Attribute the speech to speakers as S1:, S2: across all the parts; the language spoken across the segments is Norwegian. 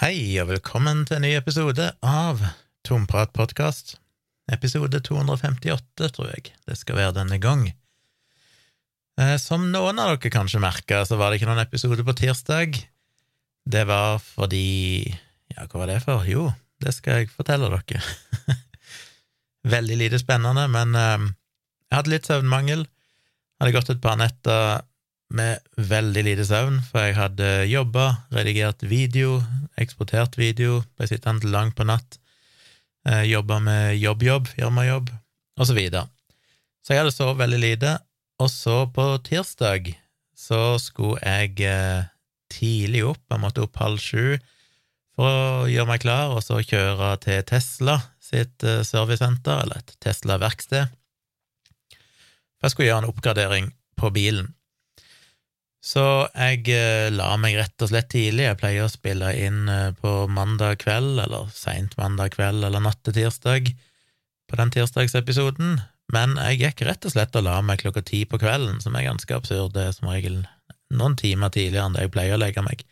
S1: Hei, og velkommen til en ny episode av Tomprat podkast. Episode 258, tror jeg det skal være denne gang. Eh, som noen av dere kanskje merka, så var det ikke noen episode på tirsdag. Det var fordi Ja, hva var det for? Jo, det skal jeg fortelle dere. Veldig lite spennende, men eh, jeg hadde litt søvnmangel. Hadde gått et par netter med veldig lite søvn, for jeg hadde jobba, redigert video, eksportert video, ble sittende langt på natt, eh, jobba med jobb-jobb, firmajobb, og så videre. Så jeg hadde sovet veldig lite, og så på tirsdag så skulle jeg eh, tidlig opp, jeg måtte opp halv sju for å gjøre meg klar, og så kjøre til Tesla sitt eh, servicesenter, eller et Tesla-verksted. For jeg skulle gjøre en oppgradering på bilen. Så jeg eh, la meg rett og slett tidlig. Jeg pleier å spille inn eh, på mandag kveld, eller seint mandag kveld eller natt til tirsdag, på den tirsdagsepisoden, men jeg gikk rett og slett og la meg klokka ti på kvelden, som er ganske absurd. Det er som regel noen timer tidligere enn det jeg pleier å legge meg.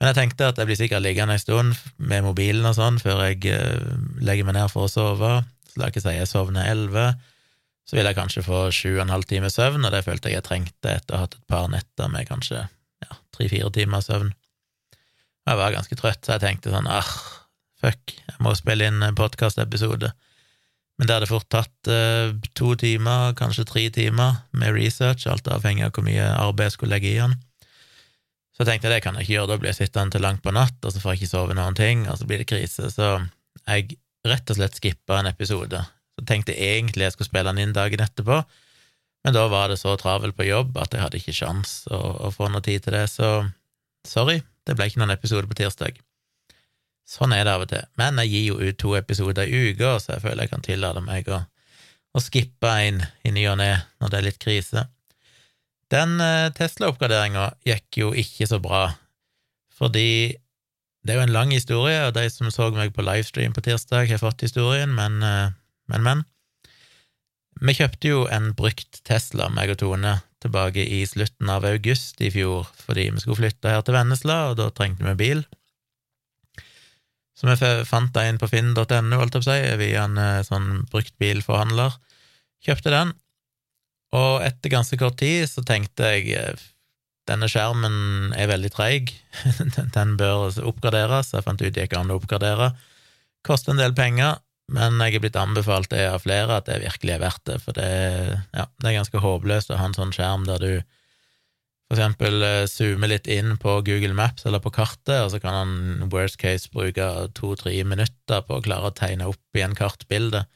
S1: Men jeg tenkte at jeg blir sikkert liggende en stund med mobilen og sånn før jeg eh, legger meg ned for å sove, så la ikke si jeg sovner elleve så vil jeg kanskje få sju og en halv time søvn, og det følte jeg jeg trengte etter å ha hatt et par netter med kanskje ja, tre-fire timer søvn. Jeg var ganske trøtt, så jeg tenkte sånn ah, fuck, jeg må spille inn podkastepisode. Men det hadde fort tatt eh, to timer, kanskje tre timer, med research, alt avhengig av hvor mye arbeid jeg skulle legge i den. Så jeg tenkte det kan jeg ikke gjøre, da blir jeg sittende til langt på natt, og så får jeg ikke sove noen ting, og så blir det krise. Så jeg rett og slett skippa en episode så tenkte jeg egentlig jeg skulle spille den inn dagen etterpå, men da var det så travel på jobb at jeg hadde ikke sjans å, å få noe tid til det, så sorry, det ble ikke noen episode på tirsdag. Sånn er det av og til. Men jeg gir jo ut to episoder i uka, så jeg føler jeg kan tillate meg å, å skippe en i ny og ne når det er litt krise. Den eh, Tesla-oppgraderinga gikk jo ikke så bra, fordi det er jo en lang historie, og de som så meg på livestream på tirsdag, har fått historien, men eh, men, men. Vi kjøpte jo en brukt Tesla, meg og Tone, tilbake i slutten av august i fjor, fordi vi skulle flytte her til Vennesla, og da trengte vi bil. Så vi fant en på finn.no, holdt jeg på å si, via en eh, sånn bruktbilforhandler. Kjøpte den, og etter ganske kort tid så tenkte jeg eh, denne skjermen er veldig treig, den bør oppgraderes. Jeg fant ut det gikk an å oppgradere. Koster en del penger, men jeg er blitt anbefalt det av flere at det virkelig er verdt det, for det, ja, det er ganske håpløst å ha en sånn skjerm der du for eksempel eh, zoomer litt inn på Google Maps eller på kartet, og så kan han worst case bruke to-tre minutter på å klare å tegne opp i en kartbilde.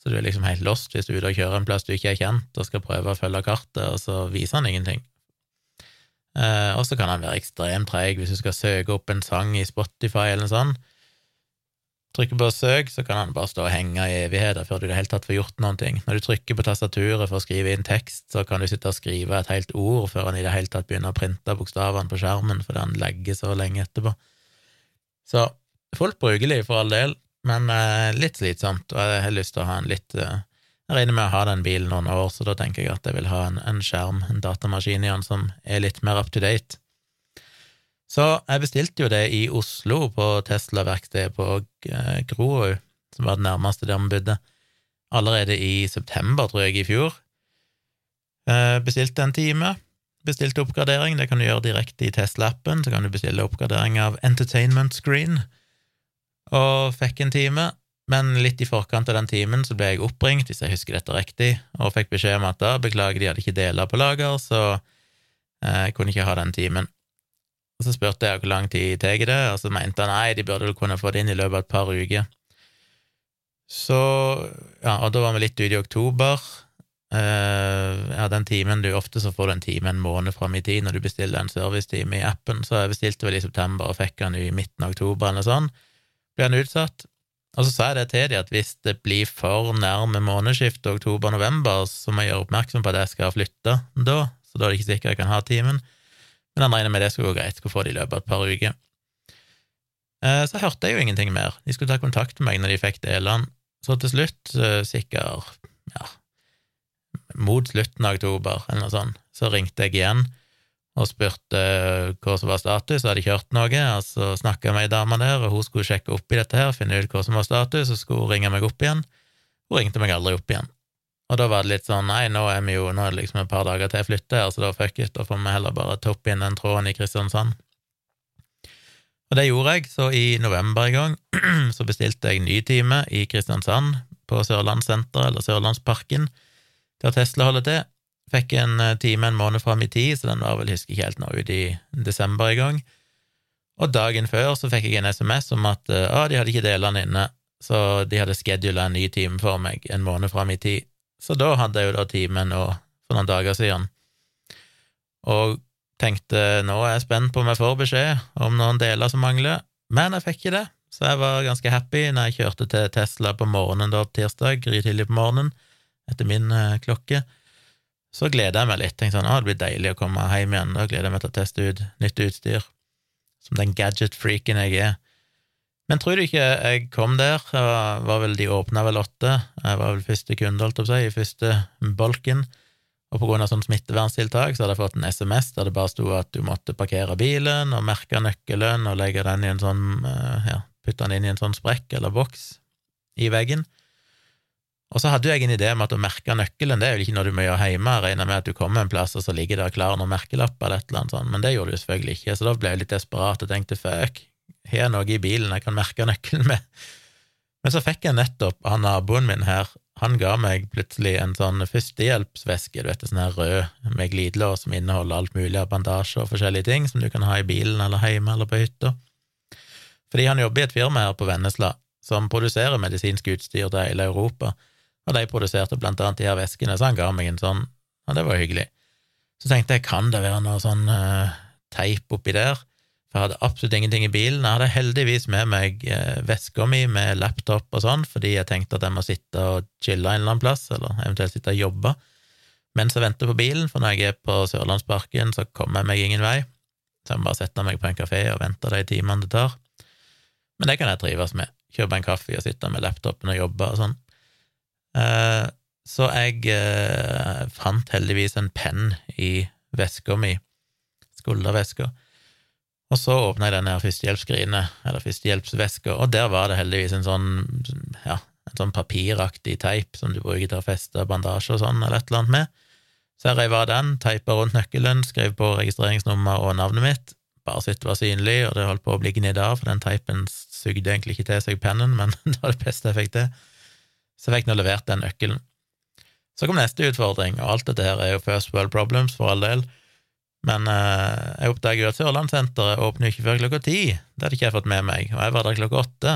S1: Så du er liksom helt lost hvis du er ute og kjører en plass du ikke er kjent, og skal prøve å følge kartet, og så viser han ingenting. Eh, og så kan han være ekstremt treig hvis du skal søke opp en sang i Spotify eller noe sånt trykker på søk, så kan han bare stå og henge i evigheter før du i det hele tatt får gjort noen ting. Når du trykker på tastaturet for å skrive inn tekst, så kan du sitte og skrive et helt ord før han i det hele tatt begynner å printe bokstavene på skjermen, fordi han legger så lenge etterpå. Så fullt brukelig for all del, men eh, litt slitsomt, og jeg har lyst til å ha en litt eh, Jeg regner med å ha den bilen noen år, så da tenker jeg at jeg vil ha en, en skjerm, en datamaskin i den, som er litt mer up to date. Så jeg bestilte jo det i Oslo, på Tesla-verkstedet på eh, Grorud, som var det nærmeste der vi bodde, allerede i september, tror jeg, i fjor. Eh, bestilte en time. Bestilte oppgradering, det kan du gjøre direkte i Tesla-appen, så kan du bestille oppgradering av entertainment screen, og fikk en time. Men litt i forkant av den timen så ble jeg oppringt, hvis jeg husker dette riktig, og fikk beskjed om at da, beklager, de hadde ikke deler på lager, så eh, jeg kunne ikke ha den timen. Og så spurte jeg hvor lang tid tar det, og så mente han nei, de burde vel kunne få det inn i løpet av et par uker. Så ja, og da var vi litt ute i oktober. Uh, ja, den timen du Ofte så får du en time en måned fram i tid når du bestiller en servicetime i appen, så jeg bestilte vel i september og fikk den i midten av oktober eller sånn. Ble den utsatt. Og så sa jeg det til dem, at hvis det blir for nærme månedsskiftet oktober-november, så må jeg gjøre oppmerksom på at jeg skal flytte da, så da er det ikke sikkert jeg kan ha timen. Men han regner med det skulle gå greit, skulle få det i løpet av et par uker. Eh, så hørte jeg jo ingenting mer. De skulle ta kontakt med meg når de fikk delene. Så til slutt, eh, sikkert ja, mot slutten av oktober, eller noe sånt, så ringte jeg igjen, og spurte hva som var status, hadde ikke hørt noe, og så snakka jeg med ei dame der, og hun skulle sjekke opp i dette her, finne ut hva som var status, og skulle hun ringe meg opp igjen. Hun ringte meg aldri opp igjen. Og da var det litt sånn, nei, nå er vi jo, nå er det liksom et par dager til jeg flytter så da fuck it, da får vi heller bare toppe inn den tråden i Kristiansand. Og det gjorde jeg, så i november en gang så bestilte jeg ny time i Kristiansand, på Sørlandssenteret, eller Sørlandsparken, der Tesla holder til. Fikk en eh, time en måned fram i tid, så den var vel, husker ikke helt nå, ut i desember en gang. Og dagen før så fikk jeg en SMS om at ja, ah, de hadde ikke delene inne, så de hadde schedula en ny time for meg en måned fram i tid. Så da hadde jeg jo da time nå for noen dager siden, og tenkte nå er jeg spent på om jeg får beskjed om noen deler som mangler, men jeg fikk ikke det, så jeg var ganske happy når jeg kjørte til Tesla på morgenen da tirsdag, grytidlig på morgenen, etter min eh, klokke. Så gleder jeg meg litt, tenkte sånn, å, det blir deilig å komme hjem igjen, da gleder jeg meg til å teste ut nytt utstyr, som den gadget-freaken jeg er. Men tror du ikke jeg kom der, jeg var, vel, de åpna vel åtte, jeg var vel første kunde, holdt å si, i første bolken, og på grunn av sånn smitteverntiltak så hadde jeg fått en SMS der det bare sto at du måtte parkere bilen og merke nøkkelen og legge den i en sånn, eh, ja, putte den inn i en sånn sprekk eller boks i veggen. Og så hadde jeg en idé om at å merke nøkkelen, det er jo ikke noe du må gjøre hjemme, regner med at du kommer en plass, og så ligger der klar noen merkelapper eller et eller annet sånt, men det gjorde du selvfølgelig ikke, så da ble jeg litt desperat og tenkte fuck, har noe i bilen jeg kan merke nøkkelen med? Men så fikk jeg nettopp av naboen min her, han ga meg plutselig en sånn førstehjelpsveske, du vet, sånn her rød med glidelås som inneholder alt mulig av bandasjer og forskjellige ting som du kan ha i bilen eller hjemme eller på hytta. Fordi han jobber i et firma her på Vennesla som produserer medisinsk utstyr til hele Europa, og de produserte blant annet de her veskene, så han ga meg en sånn, og det var hyggelig. Så tenkte jeg, kan det være noe sånn uh, teip oppi der? For jeg hadde absolutt ingenting i bilen. Jeg hadde heldigvis med meg eh, veska mi med laptop og sånn, fordi jeg tenkte at jeg må sitte og chille en eller annen plass, eller eventuelt sitte og jobbe mens jeg venter på bilen, for når jeg er på Sørlandsparken, så kommer jeg meg ingen vei. Så jeg må bare sette meg på en kafé og vente de timene det tar. Men det kan jeg trives med. Kjøpe en kaffe og sitte med laptopen og jobbe og sånn. Eh, så jeg eh, fant heldigvis en penn i veska mi, skulderveska og så åpna jeg denne førstehjelpsskrinet, eller førstehjelpsveska, og der var det heldigvis en sånn, ja, en sånn papiraktig teip som du bruker til å feste bandasje og sånn, eller et eller annet med. Så jeg reiv av den, teipa rundt nøkkelen, skrev på registreringsnummer og navnet mitt, bare så det var synlig, og det holdt på å bli gnidd av, for den teipen sugde egentlig ikke til seg pennen, men det var det beste jeg fikk til. Så jeg fikk nå levert den nøkkelen. Så kom neste utfordring, og alt dette her er jo first world problems, for all del. Men eh, jeg oppdager jo at Sørlandssenteret åpner jo ikke før klokka ti. Det hadde ikke jeg fått med meg, og jeg var der klokka åtte.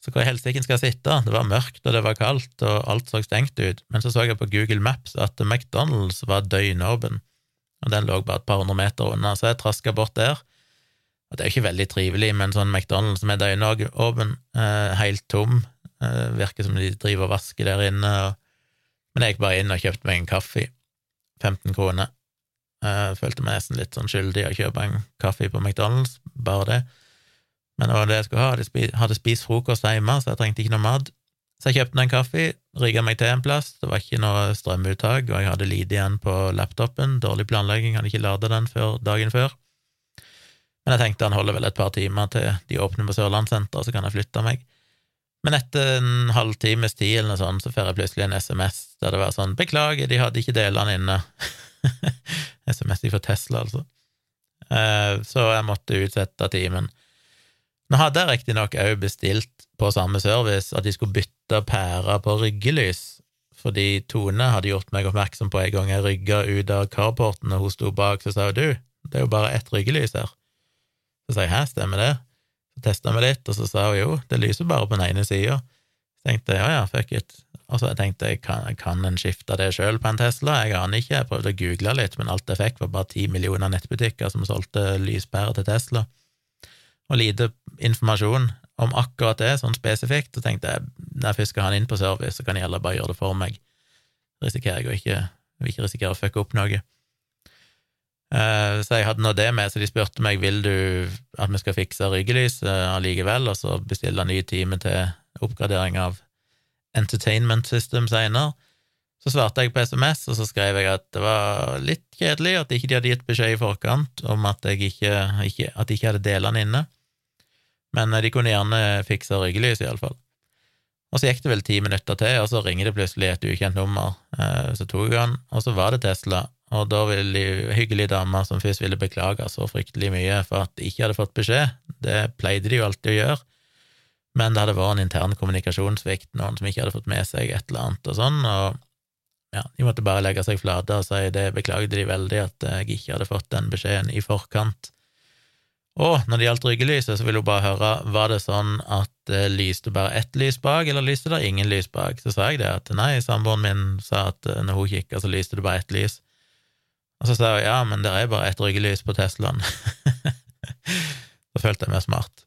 S1: Så hvor i helsike skal jeg sitte? Det var mørkt, og det var kaldt, og alt så stengt ut. Men så så jeg på Google Maps at McDonald's var døgnåpen, og den lå bare et par hundre meter unna, så jeg traska bort der. Og det er jo ikke veldig trivelig med en sånn McDonald's er døgnåpen, eh, helt tom. Eh, virker som de driver og vasker der inne. Og... Men jeg gikk bare inn og kjøpte meg en kaffe. 15 kroner. Jeg følte meg nesten litt sånn skyldig å kjøpe en kaffe på McDonald's, bare det. Men det var det jeg skulle ha. Jeg hadde, spist frokost hjemme, så jeg trengte ikke noe mat. Så jeg kjøpte en kaffe, rigga meg til en plass, det var ikke noe strømuttak, og jeg hadde lite igjen på laptopen, dårlig planlegging, hadde ikke lada den før dagen før. Men jeg tenkte han holder vel et par timer til de åpner på Sørlandssenteret, så kan jeg flytte meg. Men etter en halvtimes tid eller noe sånt, så får jeg plutselig en SMS der det var sånn 'Beklager, de hadde ikke delene inne'. SMS fra Tesla, altså. Eh, så jeg måtte utsette timen. Nå hadde jeg riktignok òg bestilt på samme service at de skulle bytte pære på ryggelys, fordi Tone hadde gjort meg oppmerksom på en gang jeg rygga ut av carporten, og hun sto bak, så sa hun du, det er jo bare ett ryggelys her. Så sa jeg hæ, stemmer det? Så testa vi litt, og så sa hun jo, det lyser bare på den ene sida. Så tenkte jeg ja ja, fuck it, og så tenkte jeg, kan, kan en skifte det sjøl på en Tesla? Jeg aner ikke, jeg prøvde å google litt, men alt jeg fikk, var bare ti millioner nettbutikker som solgte lyspærer til Tesla, og lite informasjon om akkurat det, sånn spesifikt. Så tenkte jeg, når jeg først skal ha den inn på service, så kan jeg heller bare gjøre det for meg. Risikerer jeg å ikke, vil ikke risikere å fucke opp noe. Uh, så jeg hadde nå det med, så de spurte meg vil du at vi skal fikse ryggelys uh, allikevel, og så bestille en ny time til oppgradering av Entertainment System senere. Så svarte jeg på SMS, og så skrev jeg at det var litt kjedelig at ikke de hadde gitt beskjed i forkant om at jeg ikke, ikke, at de ikke hadde delene inne, men de kunne gjerne fikse ryggelys, iallfall. Og så gikk det vel ti minutter til, og så ringer det plutselig et ukjent nummer. Eh, så tok jeg den, og så var det Tesla, og da ville de hyggelige damer som først ville beklage så fryktelig mye for at de ikke hadde fått beskjed, det pleide de jo alltid å gjøre, men det hadde vært en intern kommunikasjonssvikt, noen som ikke hadde fått med seg et eller annet og sånn, og ja, de måtte bare legge seg flate og si det beklagde de veldig at jeg ikke hadde fått den beskjeden i forkant. Og når det gjaldt ryggelyset, så ville hun bare høre var det sånn at det lyste bare ett lys bak, eller lyste det ingen lys bak? Så sa jeg det, at nei, samboeren min sa at når hun kikka, så lyste det bare ett lys. Og så sa hun ja, men det er bare ett ryggelys på Teslaen. så følte jeg meg smart.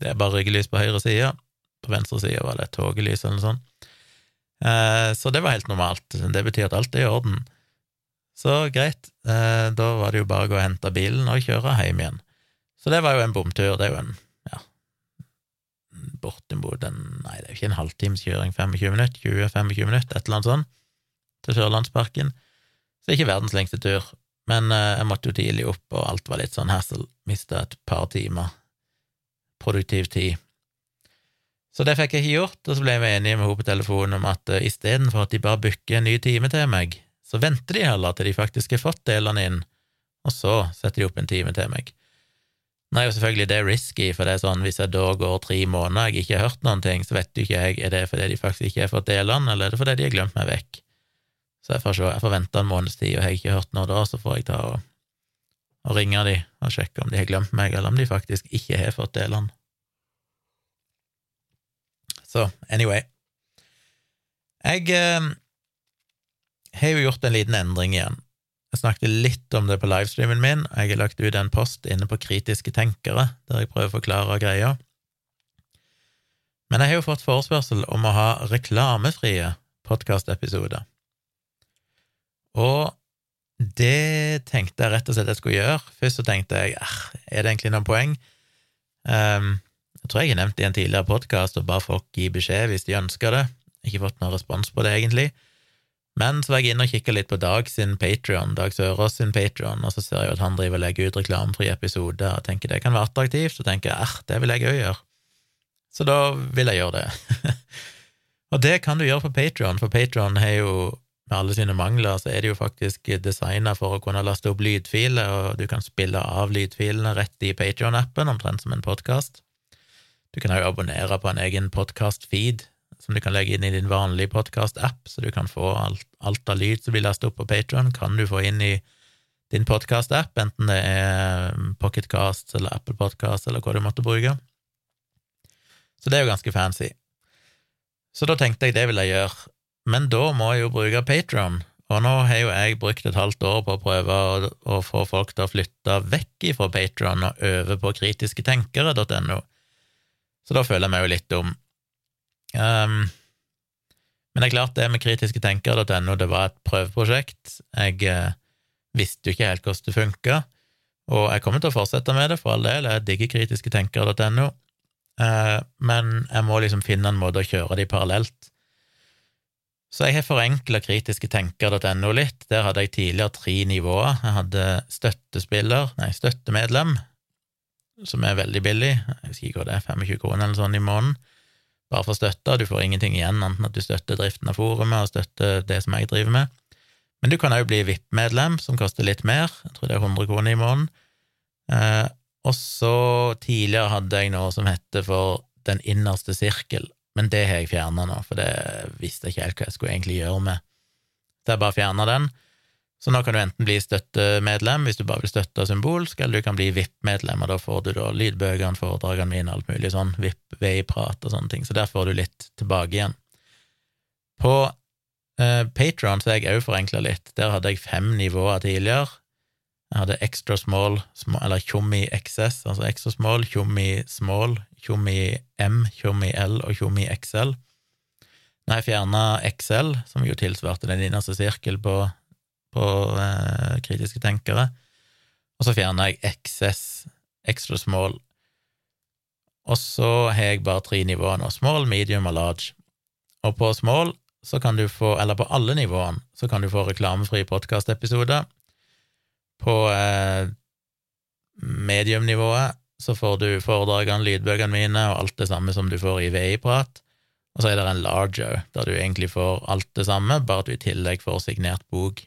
S1: Det er bare ryggelys på høyre side, på venstre side var det et togelys eller noe sånt. Eh, så det var helt normalt. Det betyr at alt er i orden. Så greit, eh, da var det jo bare å gå og hente bilen og kjøre hjem igjen. Så det var jo en bomtur. Det er jo en ja, bortimot en Nei, det er jo ikke en halvtimes kjøring, 25 minutter, 20-25 minutter, et eller annet sånt, til Sørlandsparken. Så ikke verdens lengste tur. Men eh, jeg måtte jo tidlig opp, og alt var litt sånn hassle. Mista et par timer produktiv tid. Så det fikk jeg ikke gjort, og så ble vi enige med henne på telefonen om at uh, istedenfor at de bare booker en ny time til meg, så venter de heller til de faktisk har fått delene inn, og så setter de opp en time til meg. Er jo selvfølgelig det risky, for det er sånn hvis jeg da går tre måneder og jeg ikke har hørt noen ting, så vet jo ikke jeg er det fordi de faktisk ikke har fått delene, eller er det fordi de har glemt meg vekk. Så jeg får får vente en måneds tid, og har jeg ikke hørt noe da, så får jeg ta og, og ringe de og sjekke om de har glemt meg, eller om de faktisk ikke har fått delene. Så anyway Jeg eh, har jo gjort en liten endring igjen. Jeg snakket litt om det på livestreamen min, og jeg har lagt ut en post inne på Kritiske tenkere, der jeg prøver å forklare greia. Men jeg har jo fått forespørsel om å ha reklamefrie podkastepisoder. Og det tenkte jeg rett og slett jeg skulle gjøre. Først så tenkte jeg er det egentlig noen poeng? Um, jeg tror jeg har nevnt det i en tidligere podkast, og bare folk gir beskjed hvis de ønsker det. Ikke fått noen respons på det, egentlig. Men så var jeg inne og kikka litt på Dag sin Patrion, Dag Sørås sin Patrion, og så ser jeg at han driver og legger ut reklamefrie episoder, og tenker det kan være attraktivt, og tenker jeg det vil jeg òg gjøre. Så da vil jeg gjøre det. og det kan du gjøre på Patrion, for Patrion har jo med alle sine mangler, så er det jo faktisk designa for å kunne laste opp lydfiler, og du kan spille av lydfilene rett i Patrion-appen, omtrent som en podkast. Du kan òg abonnere på en egen podkast-feed som du kan legge inn i din vanlige podkast-app, så du kan få alt, alt av lyd som blir lastet opp på Patrion, kan du få inn i din podkast-app, enten det er um, Pocketcast eller Apple Podcast eller hva du måtte bruke. Så det er jo ganske fancy. Så da tenkte jeg det vil jeg gjøre, men da må jeg jo bruke Patron, og nå har jo jeg brukt et halvt år på å prøve å, å få folk til å flytte vekk fra Patron og over på kritisketenkere.no, så da føler jeg meg jo litt dum. Um, men det er klart, det med kritisketenkere.no, det var et prøveprosjekt. Jeg eh, visste jo ikke helt hvordan det funka, og jeg kommer til å fortsette med det, for all del. Jeg digger kritisketenkere.no, eh, men jeg må liksom finne en måte å kjøre de parallelt. Så jeg har forenkla kritiske tenkere.no litt. Der hadde jeg tidligere tre nivåer. Jeg hadde støttespiller, nei, støttemedlem, som er veldig billig, jeg husker ikke hva det er, 25 kroner eller sånn i måneden bare for støtta. Du får ingenting igjen, enten at du støtter driften av forumet og støtter det som jeg driver med. Men du kan òg bli VIP-medlem, som koster litt mer. Jeg tror det er 100 kroner i måneden. Eh, og så tidligere hadde jeg noe som heter for Den innerste sirkel, men det har jeg fjerna nå, for det visste jeg ikke helt hva jeg skulle egentlig gjøre med. Så jeg bare fjerna den. Så nå kan du enten bli støttemedlem hvis du bare vil støtte symbolsk, eller du kan bli VIP-medlem, og da får du da lydbøkene, foredragene mine, alt mulig sånn, VIP, veiprat og sånne ting, så der får du litt tilbake igjen. På eh, Patron så er jeg òg forenkla litt, der hadde jeg fem nivåer tidligere. Jeg hadde extra small, small eller tjommi XS, altså extra small, tjommi small, tjommi M, tjommi L og tjommi XL. Når jeg fjerna XL, som jo tilsvarte den innerste sirkel på på eh, kritiske tenkere. Og så fjerna jeg XS, extra small. Og så har jeg bare tre nivåer nå, small, medium og large. Og på small så kan du få, eller på alle nivåene, så kan du få reklamefri podkastepisoder. På eh, mediumnivået så får du foredragene, lydbøkene mine og alt det samme som du får i VI-prat. Og så er det en larger, der du egentlig får alt det samme, bare at du i tillegg får signert bok.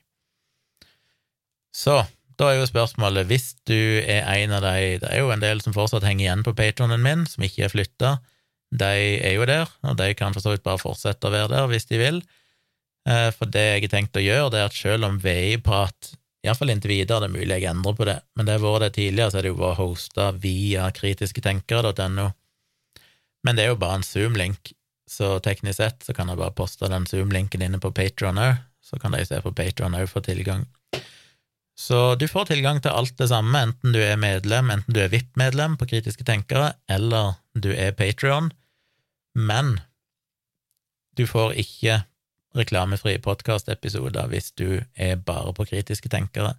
S1: Så da er jo spørsmålet, hvis du er en av de Det er jo en del som fortsatt henger igjen på patronen min, som ikke er flytta. De er jo der, og de kan for så vidt bare fortsette å være der hvis de vil. Eh, for det jeg har tenkt å gjøre, det er at selv om VI-prat Iallfall inntil videre, det er mulig jeg endrer på det, men det har vært det tidligere, så er det jo bare hosta via kritisketenkere.no. Men det er jo bare en Zoom-link, så teknisk sett så kan jeg bare poste den Zoom-linken inne på Patron òg, så kan de se på Patron òg få tilgang. Så du får tilgang til alt det samme, enten du er medlem, enten du er VIP-medlem på Kritiske tenkere, eller du er Patrion, men du får ikke reklamefrie podkastepisoder hvis du er bare på Kritiske tenkere.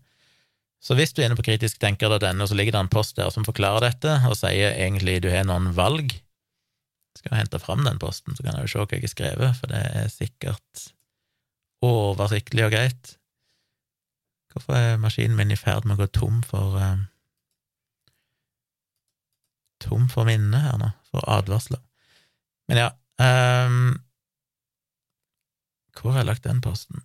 S1: Så hvis du er inne på kritisktenker.no, så ligger det en post der som forklarer dette, og sier egentlig du har noen valg. Jeg skal hente fram den posten, så kan jeg jo se hva jeg har skrevet, for det er sikkert oversiktlig og greit. Hvorfor er maskinen min i ferd med å gå tom for um, Tom for minne her nå, for advarsler. Men ja um, hvor har jeg lagt den posten?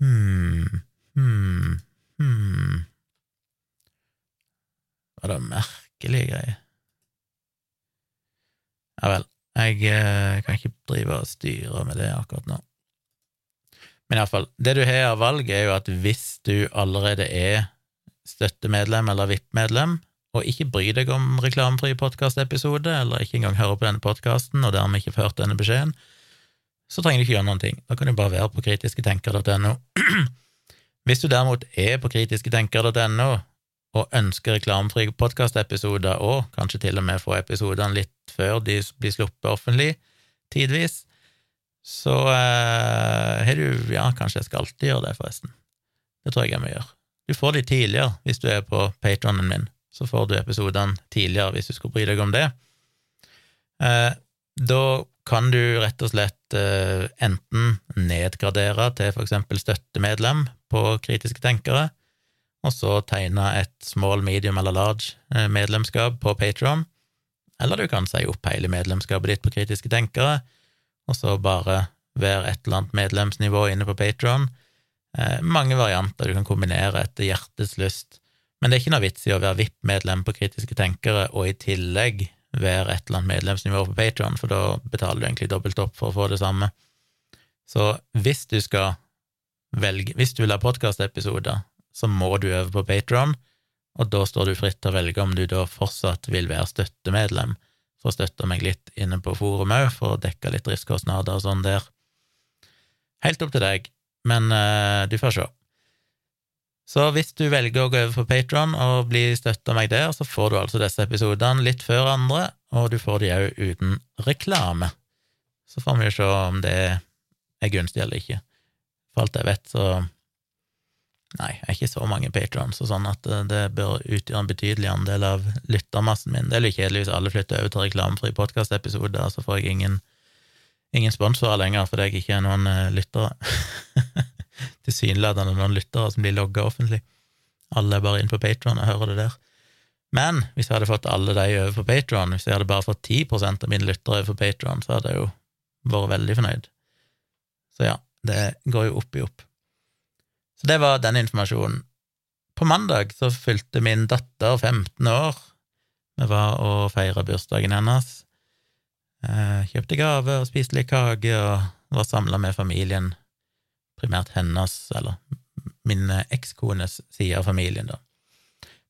S1: hmm, hmm, hmm Var det merkelige greier? Ja vel, jeg eh, kan ikke drive og styre med det akkurat nå. Men iallfall, det du har av valg, er jo at hvis du allerede er støttemedlem eller VIP-medlem, og ikke bry deg om reklamefri podkastepisode, eller ikke engang høre på denne podkasten, og dermed ikke ført denne beskjeden, så trenger du ikke gjøre noen ting. Da kan du bare være på kritisketenker.no. Hvis du derimot er på kritisketenker.no og ønsker reklamefrie podkastepisoder, og kanskje til og med få episodene litt før de blir sluppet offentlig, tidvis, så eh, du Ja, kanskje jeg skal alltid gjøre det, forresten. Det tror jeg jeg må gjøre. Du får de tidligere hvis du er på patronen min så får du episodene tidligere hvis du skulle bry deg om det. Eh, da kan du rett og slett eh, enten nedgradere til for eksempel støttemedlem på Kritiske tenkere, og så tegne et small, medium eller large eh, medlemskap på Patron, eller du kan si opp hele medlemskapet ditt på Kritiske tenkere, og så bare være et eller annet medlemsnivå inne på Patron. Mange varianter du kan kombinere etter hjertets lyst. Men det er ikke noe vits i å være VIP-medlem på Kritiske tenkere og i tillegg være et eller annet medlemsnivå på Patron, for da betaler du egentlig dobbelt opp for å få det samme. Så hvis du skal velge Hvis du vil ha podkastepisoder, så må du øve på Patron, og da står du fritt til å velge om du da fortsatt vil være støttemedlem, for å støtte meg litt inne på forum òg, for å dekke litt driftskostnader og sånn der. Helt opp til deg, men uh, du får se. Så hvis du velger å gå over på Patron og bli støtta meg der, så får du altså disse episodene litt før andre, og du får de òg uten reklame. Så får vi jo se om det er gunstig eller ikke. For alt jeg vet, så Nei, jeg er ikke så mange patrons, og sånn at det bør utgjøre en betydelig andel av lyttermassen min. Det er litt kjedelig hvis alle flytter over til reklamefri podkastepisoder, så får jeg ingen, ingen sponsorer lenger fordi jeg ikke er noen uh, lyttere. tilsynelatende noen lyttere som blir logga offentlig. Alle er bare inn på Patron og hører det der. Men hvis jeg hadde fått alle de over på Patron, hvis jeg hadde bare fått 10% av mine lyttere over på Patron, så hadde jeg jo vært veldig fornøyd. Så ja, det går jo opp i opp. Så det var den informasjonen. På mandag så fylte min datter 15 år. Vi var og feira bursdagen hennes. Eh, kjøpte gave og spiste litt kake og var samla med familien primært hennes, eller min ekskones side av familien, da.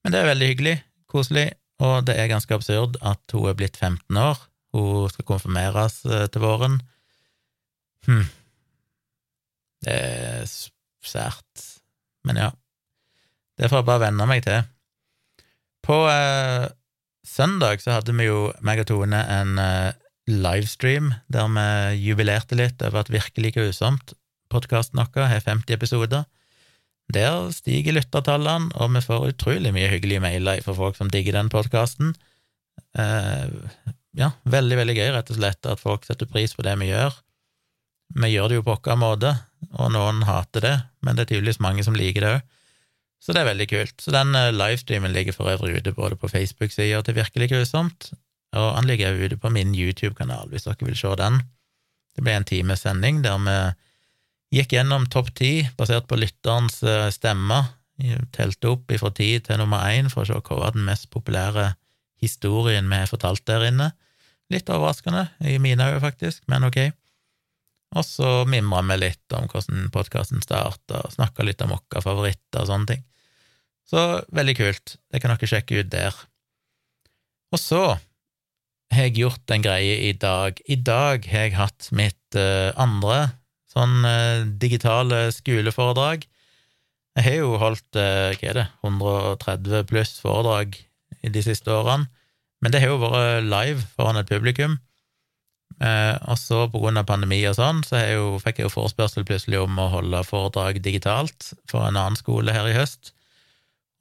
S1: Men det er veldig hyggelig, koselig, og det er ganske absurd at hun er blitt 15 år. Hun skal konfirmeres eh, til våren. Hm. Det er sært. Men ja. Det får jeg bare venne meg til. På eh, søndag så hadde vi jo, meg og Tone, en eh, livestream der vi jubilerte litt over at Virkelig grusomt podkasten vår har 50 episoder. Der stiger lyttertallene, og vi får utrolig mye hyggelige mailer fra folk som digger den podkasten. Eh, ja, veldig, veldig gøy, rett og slett, at folk setter pris på det vi gjør. Vi gjør det jo på vår måte, og noen hater det, men det er tydeligvis mange som liker det òg. Så det er veldig kult. Så den eh, livestreamen ligger for øvrig ute både på Facebook-sida til Virkelig grusomt, og han ligger òg ute på min YouTube-kanal, hvis dere vil se den. Det ble en times sending der vi gikk gjennom topp ti basert på lytterens stemme, stemmer, telte opp fra ti til nummer én for å se hva var den mest populære historien vi har fortalt der inne. Litt overraskende, i mine øyne faktisk, men ok. Og så mimra vi litt om hvordan podkasten starta, snakka litt om våre favoritter og sånne ting. Så veldig kult. Det kan dere sjekke ut der. Og så har jeg gjort en greie i dag. I dag har jeg hatt mitt uh, andre sånn uh, digitale skoleforedrag. Jeg har jo holdt uh, hva er det, 130 pluss foredrag i de siste årene, men det har jo vært live foran et publikum. Eh, og så, på grunn av pandemi og sånn, så jeg jo, fikk jeg jo forespørsel plutselig om å holde foredrag digitalt for en annen skole her i høst.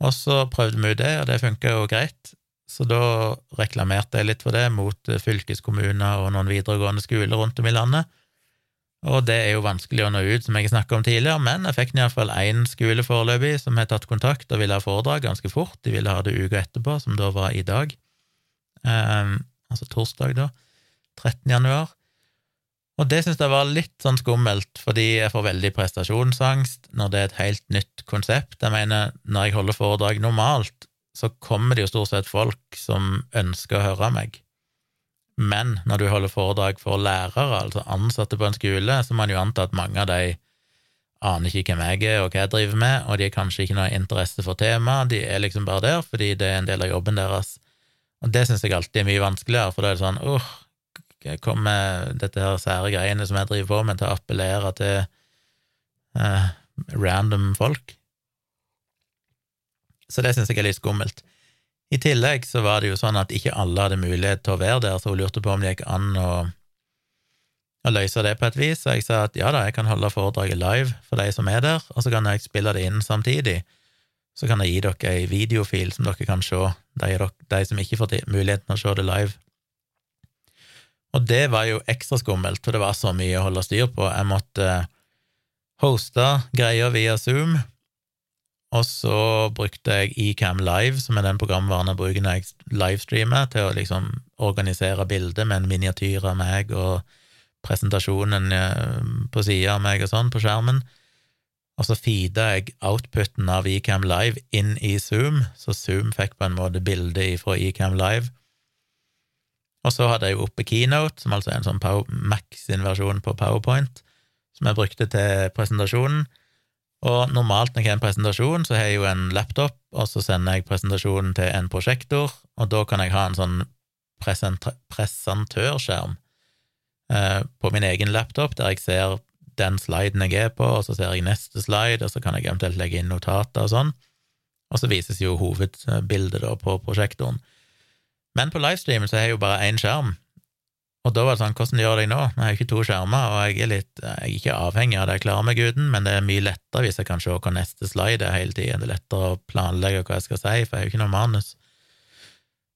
S1: Og så prøvde vi ut det, og det funka jo greit. Så da reklamerte jeg litt for det mot fylkeskommuner og noen videregående skoler rundt om i landet. Og det er jo vanskelig å nå ut, som jeg snakka om tidligere, men jeg fikk iallfall én skole foreløpig som har tatt kontakt og ville ha foredrag ganske fort. De ville ha det uka etterpå, som da var i dag. Um, altså torsdag, da. 13. januar. Og det syns jeg var litt sånn skummelt, fordi jeg får veldig prestasjonsangst når det er et helt nytt konsept. Jeg mener, når jeg holder foredrag normalt, så kommer det jo stort sett folk som ønsker å høre meg. Men når du holder foredrag for lærere, altså ansatte på en skole, så må man jo anta at mange av de aner ikke hvem jeg er og hva jeg driver med, og de har kanskje ikke noe interesse for temaet, de er liksom bare der fordi det er en del av jobben deres. Og det syns jeg alltid er mye vanskeligere, for da er det sånn åh, kommer dette her sære greiene som jeg driver på med, til å appellere til uh, random folk. Så det syns jeg er litt skummelt. I tillegg så var det jo sånn at ikke alle hadde mulighet til å være der, så hun lurte på om det gikk an å, å løse det på et vis, så jeg sa at ja da, jeg kan holde foredraget live for de som er der, og så kan jeg spille det inn samtidig. Så kan jeg gi dere ei videofil som dere kan se, de, de som ikke får muligheten til å se det live. Og det var jo ekstra skummelt, for det var så mye å holde styr på. Jeg måtte hoste greier via Zoom, og så brukte jeg Ecam Live, som er den programvaren jeg bruker når jeg livestreamer, til å liksom organisere bildet med en miniatyr av meg og presentasjonen eh, på sida av meg og sånn på skjermen. Og så feeda jeg outputen av Ecam Live inn i Zoom, så Zoom fikk på en måte bildet fra Ecam Live. Og så hadde jeg jo oppe Keynote, som altså er en sånn Mac sin versjon på PowerPoint, som jeg brukte til presentasjonen. Og normalt når jeg har en presentasjon, så har jeg jo en laptop, og så sender jeg presentasjonen til en prosjektor, og da kan jeg ha en sånn presentørskjerm eh, på min egen laptop, der jeg ser den sliden jeg er på, og så ser jeg neste slide, og så kan jeg eventuelt legge inn notater og sånn. Og så vises jo hovedbildet da på prosjektoren. Men på livestreamen så har jeg jo bare én skjerm, og da var det sånn, hvordan gjør jeg nå? Nå har jeg ikke to skjermer, og jeg er litt Jeg er ikke avhengig av det jeg klarer meg uten, men det er mye lettere hvis jeg kan se hva neste slide er hele tiden. Det er lettere å planlegge hva jeg skal si, for jeg har jo ikke noe manus.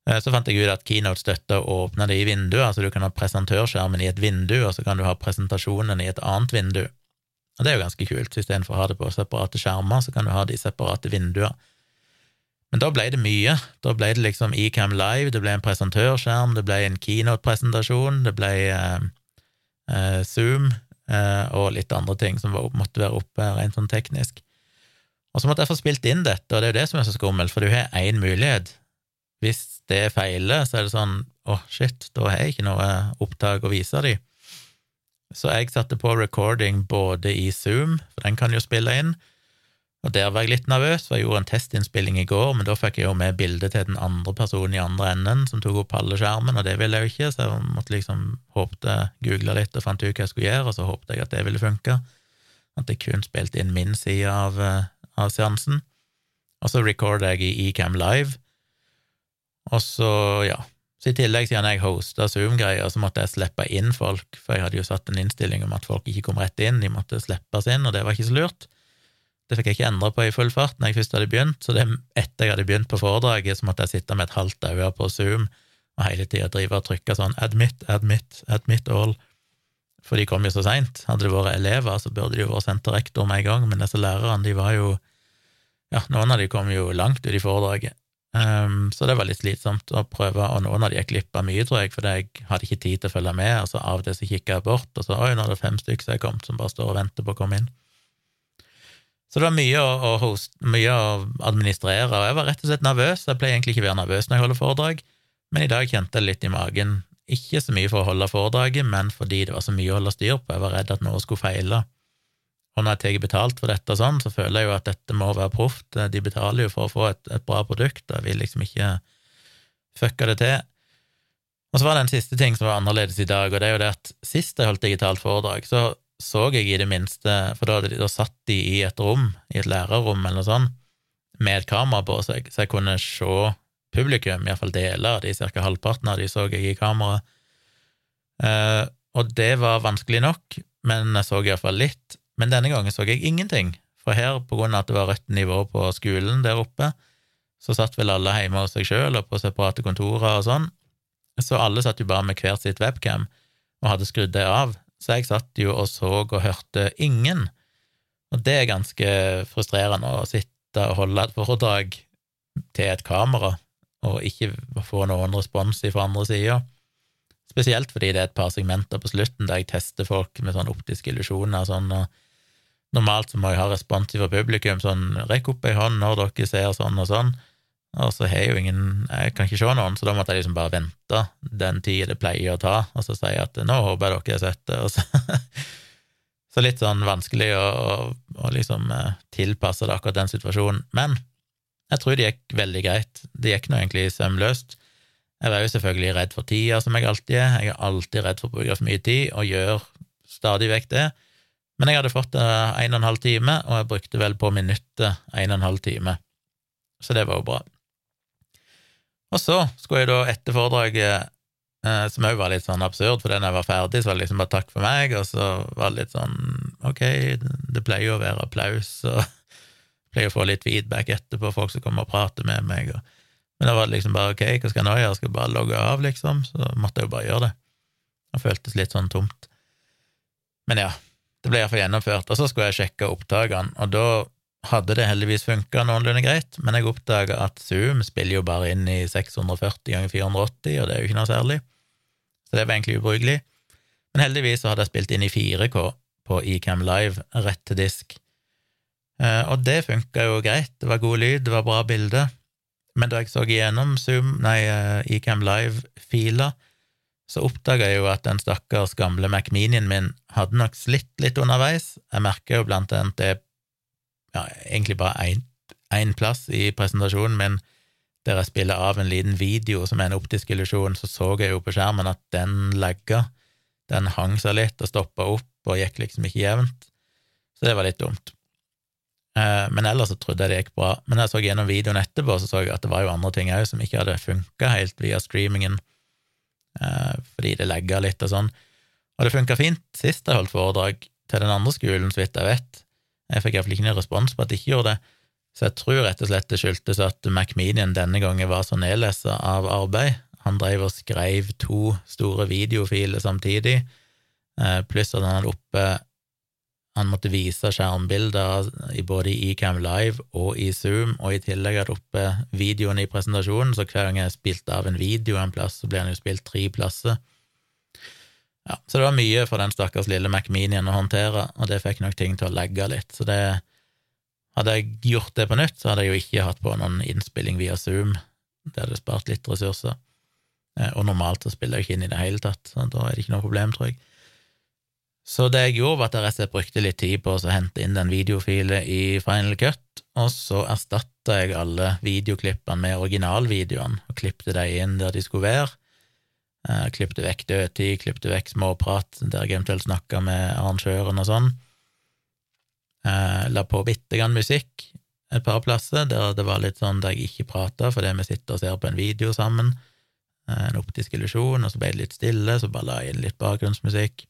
S1: Eh, så fant jeg ut at Keynote støtter å åpne det i vinduet, altså du kan ha presentørskjermen i et vindu, og så kan du ha presentasjonen i et annet vindu. Og det er jo ganske kult, istedenfor å ha det på separate skjermer, så kan du ha de separate vinduer. Men da ble det mye. Da ble det liksom Ecam Live, det ble en presentørskjerm, det ble en keynote-presentasjon, det ble eh, eh, Zoom eh, og litt andre ting som var, måtte være oppe rent sånn teknisk. Og så måtte jeg få spilt inn dette, og det er jo det som er så skummelt, for du har én mulighet. Hvis det feiler, så er det sånn åh, oh, shit, da har jeg ikke noe opptak å vise dem. Så jeg satte på recording både i Zoom, for den kan jo spille inn, og der var jeg litt nervøs, for jeg gjorde en testinnspilling i går, men da fikk jeg jo med bildet til den andre personen i andre enden som tok opp halve skjermen, og det ville jeg jo ikke, så jeg måtte liksom håpte, googla litt og fant ut hva jeg skulle gjøre, og så håpte jeg at det ville funke, at jeg kun spilte inn min side av, eh, av seansen. Og så recorder jeg i Ecam Live, og så, ja, så i tillegg, siden jeg hosta Zoom-greier, så måtte jeg slippe inn folk, for jeg hadde jo satt en innstilling om at folk ikke kom rett inn, de måtte slippes inn, og det var ikke så lurt. Det fikk jeg ikke endra på i full fart når jeg først hadde begynt, så det etter jeg hadde begynt på foredraget, så måtte jeg sitte med et halvt øye på Zoom og hele tida drive og trykke sånn admit, admit, admit all, for de kom jo så seint. Hadde det vært elever, så burde de jo vært sendt til rektor med en gang, men disse lærerne, de var jo Ja, noen av de kom jo langt ut i foredraget, um, så det var litt slitsomt å prøve, og noen av de gikk glipp av mye, tror jeg, fordi jeg hadde ikke tid til å følge med, og så av til så kikka jeg bort, og så oi, nå er det fem stykker som er kommet, som bare står og venter på å komme inn. Så det var mye å, host, mye å administrere, og jeg var rett og slett nervøs. Jeg pleier egentlig ikke å være nervøs når jeg holder foredrag, men i dag kjente jeg litt i magen. Ikke så mye for å holde foredraget, men fordi det var så mye å holde styr på. Jeg var redd at noe skulle feile. Og når jeg tar betalt for dette og sånn, så føler jeg jo at dette må være proft. De betaler jo for å få et, et bra produkt, og jeg vil liksom ikke fucke det til. Og så var det en siste ting som var annerledes i dag, og det er jo det at sist jeg holdt digitalt foredrag, så så jeg i det minste For da, da satt de i et rom, i et lærerrom eller noe sånt, med et kamera på seg, så jeg kunne se publikum, iallfall deler av de, ca. halvparten av de så jeg i kamera. Eh, og det var vanskelig nok, men jeg så iallfall litt. Men denne gangen så jeg ingenting, for her, på grunn av at det var rødt nivå på skolen der oppe, så satt vel alle hjemme hos seg sjøl og på separate kontorer og sånn, så alle satt jo bare med hvert sitt webcam og hadde skrudd det av, så jeg satt jo og så og hørte ingen, og det er ganske frustrerende å sitte og holde et foredrag til et kamera og ikke få noen respons fra andre sida. Spesielt fordi det er et par segmenter på slutten der jeg tester folk med sånn optiske illusjoner. Sånn, normalt så må jeg ha respons fra publikum, sånn 'rekk opp ei hånd når dere ser sånn og sånn', og så har jeg jo ingen Jeg kan ikke se noen, så da måtte jeg liksom bare vente den tida det pleier å ta, og så si at 'nå håper jeg dere har sett det', og så Så litt sånn vanskelig å, å, å liksom eh, tilpasse det akkurat den situasjonen. Men jeg tror det gikk veldig greit. Det gikk nå egentlig sømløst. Jeg var jo selvfølgelig redd for tida, som jeg alltid er. Jeg er alltid redd for å bruke for mye tid, og gjør stadig vekk det. Men jeg hadde fått en og en halv time, og jeg brukte vel på minuttet en og en halv time. Så det var jo bra. Og så skulle jeg da etter foredraget, eh, som òg var litt sånn absurd, for da jeg var ferdig, så var det liksom bare takk for meg, og så var det litt sånn ok, det pleier jo å være applaus, og pleier å få litt feedback etterpå, folk som kommer og prater med meg, og men da var det liksom bare ok, hva skal jeg nå gjøre, skal jeg bare logge av, liksom? Så måtte jeg jo bare gjøre det. Det føltes litt sånn tomt. Men ja, det ble iallfall gjennomført. Og så skulle jeg sjekke opptakene, og da hadde det heldigvis funka noenlunde greit, men jeg oppdaga at Zoom spiller jo bare inn i 640 ganger 480, og det er jo ikke noe særlig. Så det var egentlig ubrukelig. Men heldigvis så hadde jeg spilt inn i 4K på Ecam Live, rett til disk. Eh, og det funka jo greit, det var god lyd, det var bra bilde. Men da jeg så igjennom Zoom, nei, eh, Ecam Live-fila, så oppdaga jeg jo at den stakkars gamle Macminien min hadde nok slitt litt underveis. Jeg merker jo blant annet det ja, egentlig bare én plass i presentasjonen min der jeg spiller av en liten video som er en optisk illusjon, så så jeg jo på skjermen at den lagga. Den hang seg litt og stoppa opp og gikk liksom ikke jevnt. Så det var litt dumt. Eh, men ellers så trodde jeg det gikk bra. Men jeg så gjennom videoen etterpå, så så jeg at det var jo andre ting òg som ikke hadde funka helt via streamingen, eh, fordi det legga litt og sånn. Og det funka fint sist jeg holdt foredrag til den andre skolen, så vidt jeg vet. Jeg fikk iallfall ikke noen respons på at de ikke gjorde det, så jeg tror rett og slett det skyldtes at Macmedian denne gangen var så nedlessa av arbeid. Han drev og skrev to store videofiler samtidig, eh, pluss at han hadde oppe han måtte vise skjermbilder både i Ecam Live og i Zoom, og i tillegg hadde oppe videoen i presentasjonen, så hver gang jeg spilte av en video en plass, så ble han jo spilt tre plasser. Ja, så det var mye for den stakkars lille Macminien å håndtere, og det fikk nok ting til å legge litt. Så det Hadde jeg gjort det på nytt, så hadde jeg jo ikke hatt på noen innspilling via Zoom. Det hadde spart litt ressurser. Eh, og normalt så spiller jeg ikke inn i det hele tatt, så da er det ikke noe problem, tror jeg. Så det jeg gjorde, var at jeg rett og slett brukte litt tid på å hente inn den videofilen i Final Cut, og så erstatta jeg alle videoklippene med originalvideoene og klippte dem inn der de skulle være. Jeg eh, klippte vekk dødtid, klippte vekk småprat der jeg eventuelt snakka med arrangøren og sånn. Eh, la på bitte grann musikk et par plasser der det var litt sånn der jeg ikke prata fordi vi sitter og ser på en video sammen, eh, en optisk illusjon, og så ble det litt stille, så bare la jeg inn litt bakgrunnsmusikk.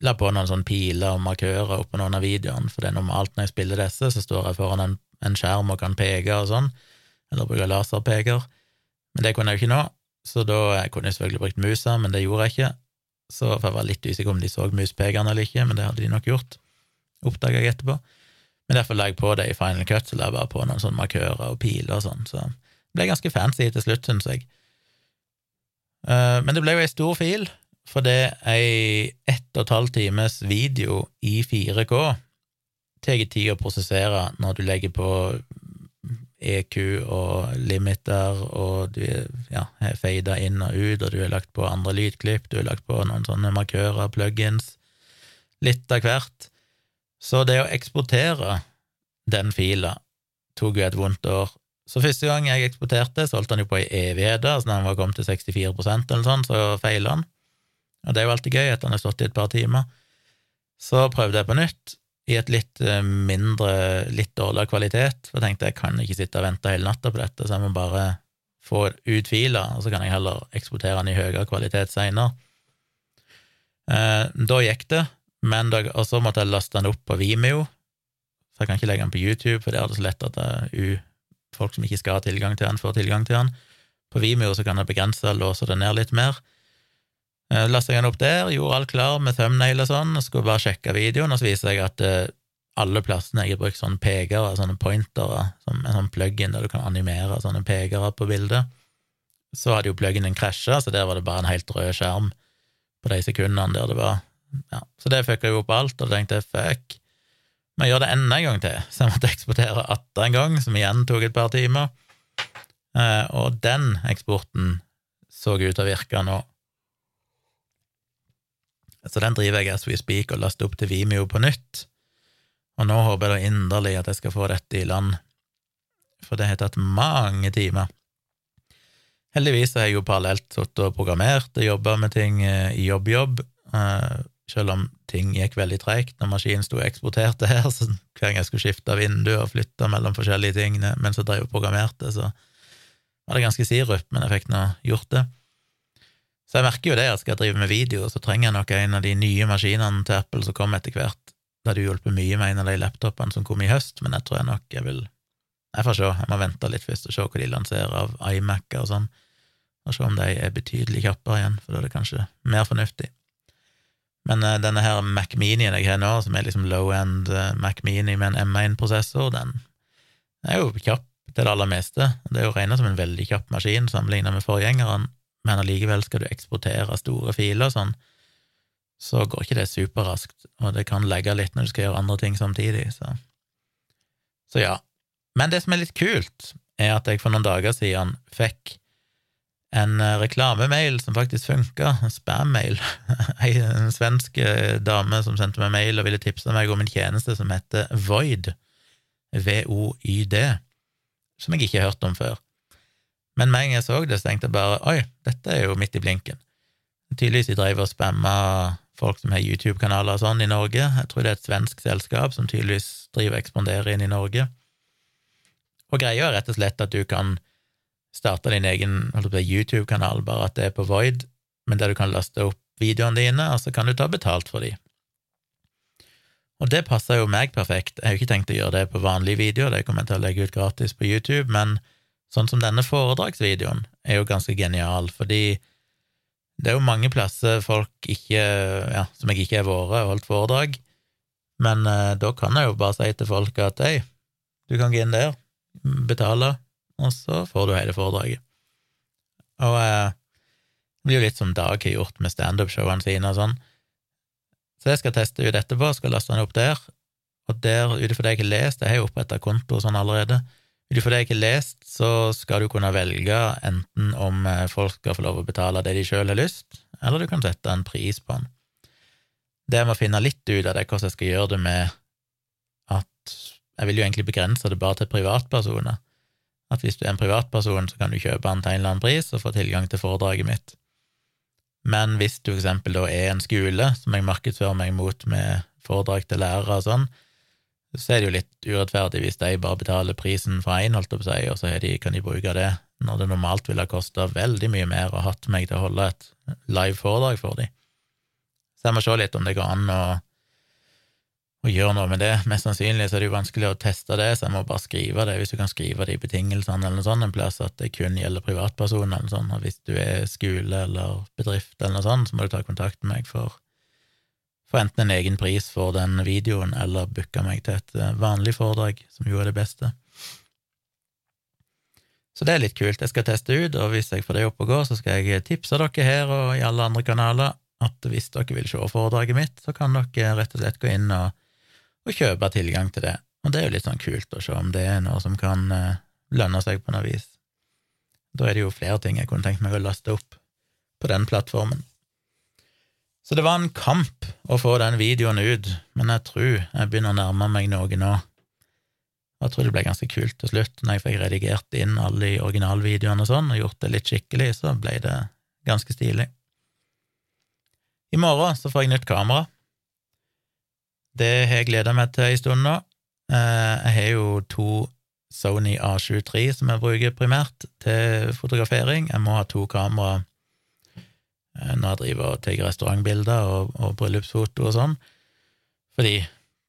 S1: La på noen sånne piler og markører oppå noen av videoene, for det er normalt når jeg spiller disse, så står jeg foran en, en skjerm og kan peke og sånn, eller bruke laserpeker, men det kunne jeg jo ikke nå, så da kunne jeg selvfølgelig brukt musa, men det gjorde jeg ikke. Så for jeg var litt usikker om de så muspekeren eller ikke, men det hadde de nok gjort, oppdaga jeg etterpå. Men derfor la jeg på det i Final Cut, så la jeg bare på noen sånne markører og piler og sånn, så det ble ganske fancy til slutt, syns jeg. Eh, men det ble jo ei stor fil, for det ei ett og et halvt times video i 4K tar tid å prosessere når du legger på EQ og limiter, og du ja, har fada inn og ut, og du har lagt på andre lydklipp, du har lagt på noen sånne markører, plugins, litt av hvert. Så det å eksportere den fila tok jo et vondt år. Så første gang jeg eksporterte, så holdt han jo på i evigheter, så når han var kommet til 64% eller sånn, så feila han. Og det er jo alltid gøy etter han har stått i et par timer. Så prøvde jeg på nytt, i et litt eh, mindre, litt dårligere kvalitet, for jeg tenkte jeg kan ikke sitte og vente hele natta på dette, så jeg må bare få ut fila, og så kan jeg heller eksportere den i høyere kvalitet seinere. Eh, da gikk det, men da, og så måtte jeg laste den opp på Vimeo, så jeg kan ikke legge den på YouTube, for det er det så lett at det, folk som ikke skal ha tilgang til den, får tilgang til den. På Vimeo så kan jeg begrense og låse det ned litt mer. Eh, Lasta jeg den opp der, gjorde alt klar med thumbnail og sånn, og skulle bare sjekke videoen, og så viser jeg at uh, alle plassene jeg har brukt sånne pekere, sånne pointere, som en sånn plug-in der du kan animere sånne pekere på bildet, så hadde jo plug-in-en krasja, så der var det bare en helt rød skjerm på de sekundene der det var ja, Så det fucka jo opp alt, og da tenkte jeg fuck, må jeg gjøre det enda en gang til, så jeg måtte eksportere atter en gang, som igjen tok et par timer, uh, og den eksporten så ut til å virke nå. Så den driver jeg as we speak og laster opp til Vimeo på nytt. Og nå håper jeg da inderlig at jeg skal få dette i land, for det har tatt mange timer. Heldigvis har jeg jo parallelt sittet og programmert og jobba med ting eh, i jobb-jobb, eh, selv om ting gikk veldig treigt når maskinen sto og eksporterte her, så hver gang jeg skulle skifte vindu og flytte mellom forskjellige ting mens jeg drev og programmerte, så var det ganske sirup, men jeg fikk nå gjort det. Så jeg merker jo det at skal jeg drive med video, så trenger jeg nok en av de nye maskinene til Apple som kommer etter hvert. Det hadde hjulpet mye med en av de laptopene som kom i høst, men jeg tror jeg nok jeg vil Jeg får se, jeg må vente litt først og se hva de lanserer av iMac-er og sånn, og se om de er betydelig kjappere igjen, for da er det kanskje mer fornuftig. Men uh, denne her Mac Minien jeg har nå, som er liksom low-end uh, Mac Mini med en M1-prosessor, den er jo kjapp til det aller meste. Det er jo regna som en veldig kjapp maskin sammenlignet med forgjengeren, men allikevel skal du eksportere store filer og sånn, så går ikke det superraskt, og det kan legge litt når du skal gjøre andre ting samtidig, så Så ja. Men det som er litt kult, er at jeg for noen dager siden fikk en eh, reklamemail som faktisk funka, spam-mail. En svensk eh, dame som sendte meg mail og ville tipse meg om en tjeneste som heter Void, V-O-Y-D, som jeg ikke har hørt om før. Men med en gang jeg så det, så tenkte jeg bare oi, dette er jo midt i blinken. Tydeligvis de drev og spamma folk som har YouTube-kanaler og sånn i Norge. Jeg tror det er et svensk selskap som tydeligvis driver og ekspanderer inn i Norge. Og greia er rett og slett at du kan starte din egen YouTube-kanal, bare at det er på Void, men der du kan laste opp videoene dine, og så kan du ta betalt for dem. Og det passer jo meg perfekt. Jeg har jo ikke tenkt å gjøre det på vanlige videoer, det kommer jeg til å legge ut gratis på YouTube, men Sånn som denne foredragsvideoen er jo ganske genial, fordi det er jo mange plasser folk ikke Ja, som jeg ikke har vært og holdt foredrag, men eh, da kan jeg jo bare si til folk at hei, du kan gå inn der, betale, og så får du hele foredraget. Og eh, det blir jo litt som Dag har gjort med standup-showene sine og sånn. Så jeg skal teste ut etterpå, skal laste den opp der, og der, ut ifra det jeg har lest, jeg har jo oppretta konto og sånn allerede, ut ifra det jeg har lest, så skal du kunne velge enten om eh, folk skal få lov å betale det de sjøl har lyst, eller du kan sette en pris på den. Det jeg må finne litt ut av, det er hvordan jeg skal gjøre det med at Jeg vil jo egentlig begrense det bare til privatpersoner. At hvis du er en privatperson, så kan du kjøpe den til en eller annen pris og få tilgang til foredraget mitt. Men hvis du for eksempel da er en skole som jeg markedsfører meg mot med foredrag til lærere og sånn, så er det jo litt urettferdig hvis de bare betaler prisen for én, holdt jeg på å si, og så de, kan de bruke det, når det normalt ville ha kosta veldig mye mer å hatt meg til å holde et live foredrag for dem. Så jeg må se litt om det går an å å gjøre noe med det. Mest sannsynlig så er det jo vanskelig å teste det, så jeg må bare skrive det, hvis du kan skrive det i betingelsene eller noe sånt, en plass at det kun gjelder privatpersoner eller sånn, og hvis du er skole eller bedrift eller noe sånt, så må du ta kontakt med meg for, for enten en egen pris for den videoen, eller booke meg til et eh, vanlig foredrag, som jo er det beste. Så det er litt kult. Jeg skal teste ut, og hvis jeg får det opp og gå, så skal jeg tipse dere her og i alle andre kanaler at hvis dere vil se foredraget mitt, så kan dere rett og slett gå inn og og kjøpe tilgang til det. Og det er jo litt sånn kult å se om det er noe som kan uh, lønne seg på noe vis. Da er det jo flere ting jeg kunne tenkt meg å laste opp på den plattformen. Så det var en kamp å få den videoen ut, men jeg tror jeg begynner å nærme meg noe nå. Jeg tror det ble ganske kult til slutt. Når jeg fikk redigert inn alle de originalvideoene og sånn, og gjort det litt skikkelig, så ble det ganske stilig. I morgen så får jeg nytt kamera. Det har jeg gleda meg til en stund nå. Eh, jeg har jo to Sony A73 som jeg bruker primært til fotografering. Jeg må ha to kamera eh, når jeg driver og tar restaurantbilder og, og bryllupsfoto og sånn. Fordi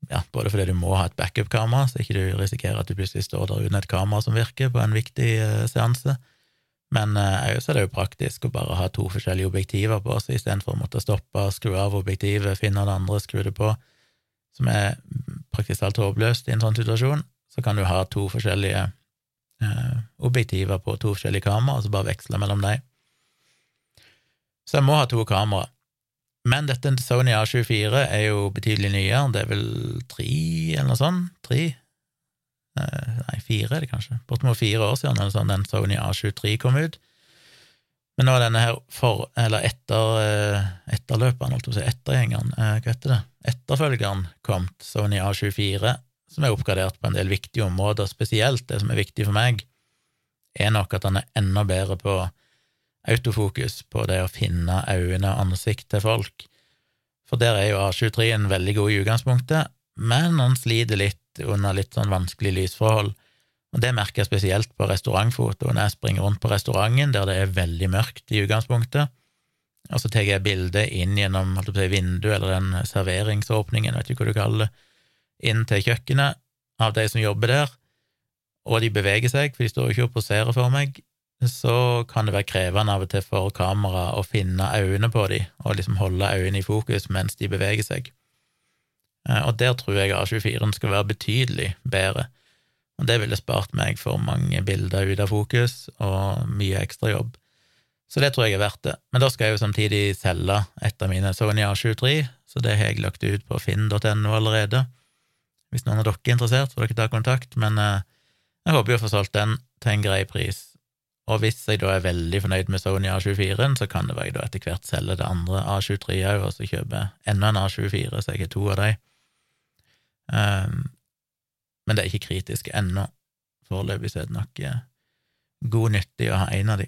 S1: ja, både fordi du må ha et backup-kamera, så ikke du risikerer at du plutselig står der uten et kamera som virker på en viktig uh, seanse. Men uh, så er det jo praktisk å bare ha to forskjellige objektiver på seg, istedenfor å måtte stoppe, skru av objektivet, finne det andre, skru det på som er praktisk talt håpløst i en sånn situasjon, så kan du ha to forskjellige uh, objektiver på to forskjellige kameraer, og så bare veksle mellom dem. Så jeg må ha to kamera. Men dette Sony A24 er jo betydelig nyere, det er vel tre eller noe sånt? Tre? Eh, nei, fire er det kanskje. Bortimot fire år siden eller sånn, den Sony A23 kom ut. Men nå er denne her for, eller etter, eh, etterløperen, holdt jeg på å si, ettergjengeren, eh, hva heter det, etterfølgeren kommet, Sony A24, som er oppgradert på en del viktige områder, spesielt det som er viktig for meg, er nok at han er enda bedre på autofokus, på det å finne øynene og ansikt til folk. For der er jo A23 en veldig god i utgangspunktet, men han sliter litt under litt sånn vanskelig lysforhold. Og Det merker jeg spesielt på restaurantfotoen. jeg springer rundt på restauranten der det er veldig mørkt i utgangspunktet, og så tar jeg bildet inn gjennom si, vinduet eller den serveringsåpningen, vet ikke hva du kaller det, inn til kjøkkenet av de som jobber der, og de beveger seg, for de står jo ikke og poserer for meg, så kan det være krevende av og til for kamera å finne øynene på dem, og liksom holde øynene i fokus mens de beveger seg. Eh, og der tror jeg A24-en skal være betydelig bedre. Og det ville spart meg for mange bilder ut av fokus og mye ekstrajobb. Så det tror jeg er verdt det. Men da skal jeg jo samtidig selge et av mine Sony A23, så det har jeg lagt ut på finn.no allerede. Hvis noen av dere er interessert, får dere ta kontakt, men eh, jeg håper jo å få solgt den til en grei pris. Og hvis jeg da er veldig fornøyd med Sony A24, så kan det være jeg da etter hvert selge det andre A23 òg, og så kjøper enda en A24, så jeg har to av de. Um, men det er ikke kritisk ennå. Foreløpig er det nok eh, god nyttig å ha en av de.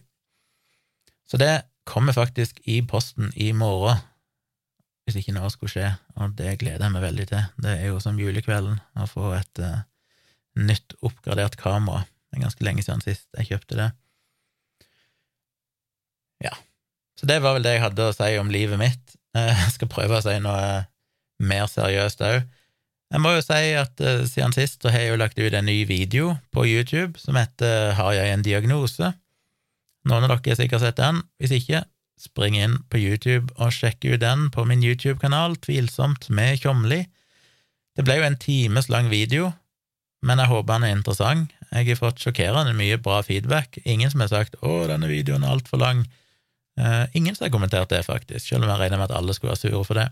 S1: Så det kommer faktisk i posten i morgen, hvis ikke noe skulle skje, og det gleder jeg meg veldig til. Det er jo som julekvelden å få et uh, nytt, oppgradert kamera. Det er ganske lenge siden sist jeg kjøpte det. Ja, så det var vel det jeg hadde å si om livet mitt. Jeg skal prøve å si noe mer seriøst òg. Jeg må jo si at uh, siden sist så har jeg jo lagt ut en ny video på YouTube som heter Har jeg en diagnose? Noen av dere har sikkert sett den. Hvis ikke, spring inn på YouTube og sjekk ut den på min YouTube-kanal, Tvilsomt med Tjomli. Det ble jo en times lang video, men jeg håper den er interessant. Jeg har fått sjokkerende mye bra feedback. Ingen som har sagt 'Å, denne videoen er altfor lang'. Uh, ingen som har kommentert det, faktisk, selv om jeg regner med at alle skulle være sure for det.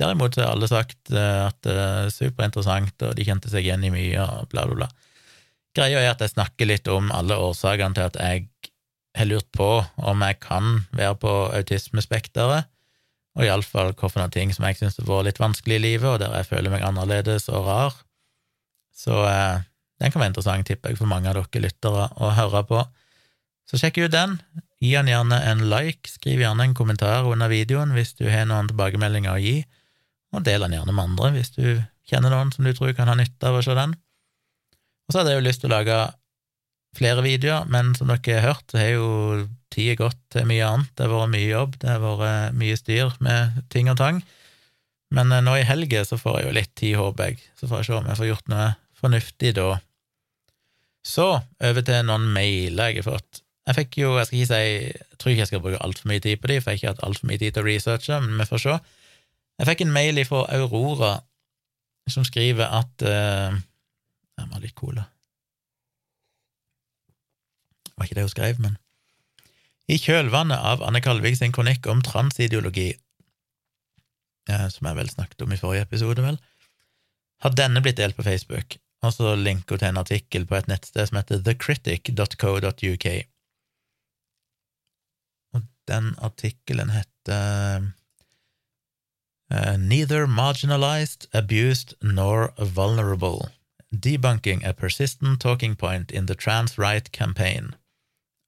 S1: Derimot har alle sagt eh, at det er superinteressant, og de kjente seg igjen i mye, og bla, bla, bla. Greia er at jeg snakker litt om alle årsakene til at jeg har lurt på om jeg kan være på autismespekteret, og iallfall hvilke ting som jeg syns har vært litt vanskelig i livet, og der jeg føler meg annerledes og rar. Så eh, den kan være interessant, tipper jeg, for mange av dere lyttere å høre på. Så sjekk ut den. Gi han gjerne en like, skriv gjerne en kommentar under videoen hvis du har noen tilbakemeldinger å gi og del den gjerne med andre hvis du kjenner noen som du tror kan ha nytte av å se den. Og så hadde jeg jo lyst til å lage flere videoer, men som dere har hørt, så har jo tida gått til mye annet. Det har vært mye jobb, det har vært mye styr med ting og tang. Men eh, nå i helga så får jeg jo litt tid, håper jeg, så får jeg se om jeg får gjort noe fornuftig da. Så over til noen mailer jeg har fått. Jeg fikk jo, jeg skal ikke si, jeg tror ikke jeg skal bruke altfor mye tid på de, for jeg har ikke hatt altfor mye tid til å researche, men vi får se. Jeg fikk en mail fra Aurora som skriver at uh, Jeg må ha litt cola. Det var ikke det hun skrev, men I kjølvannet av Anne Kalvik sin kronikk om transideologi, uh, som jeg vel snakket om i forrige episode, vel, har denne blitt delt på Facebook, og så linker hun til en artikkel på et nettsted som heter thecritic.co.uk. Den artikkelen heter uh, Neither marginalized, abused nor vulnerable. Debunking a persistent talking point in the trans-right campaign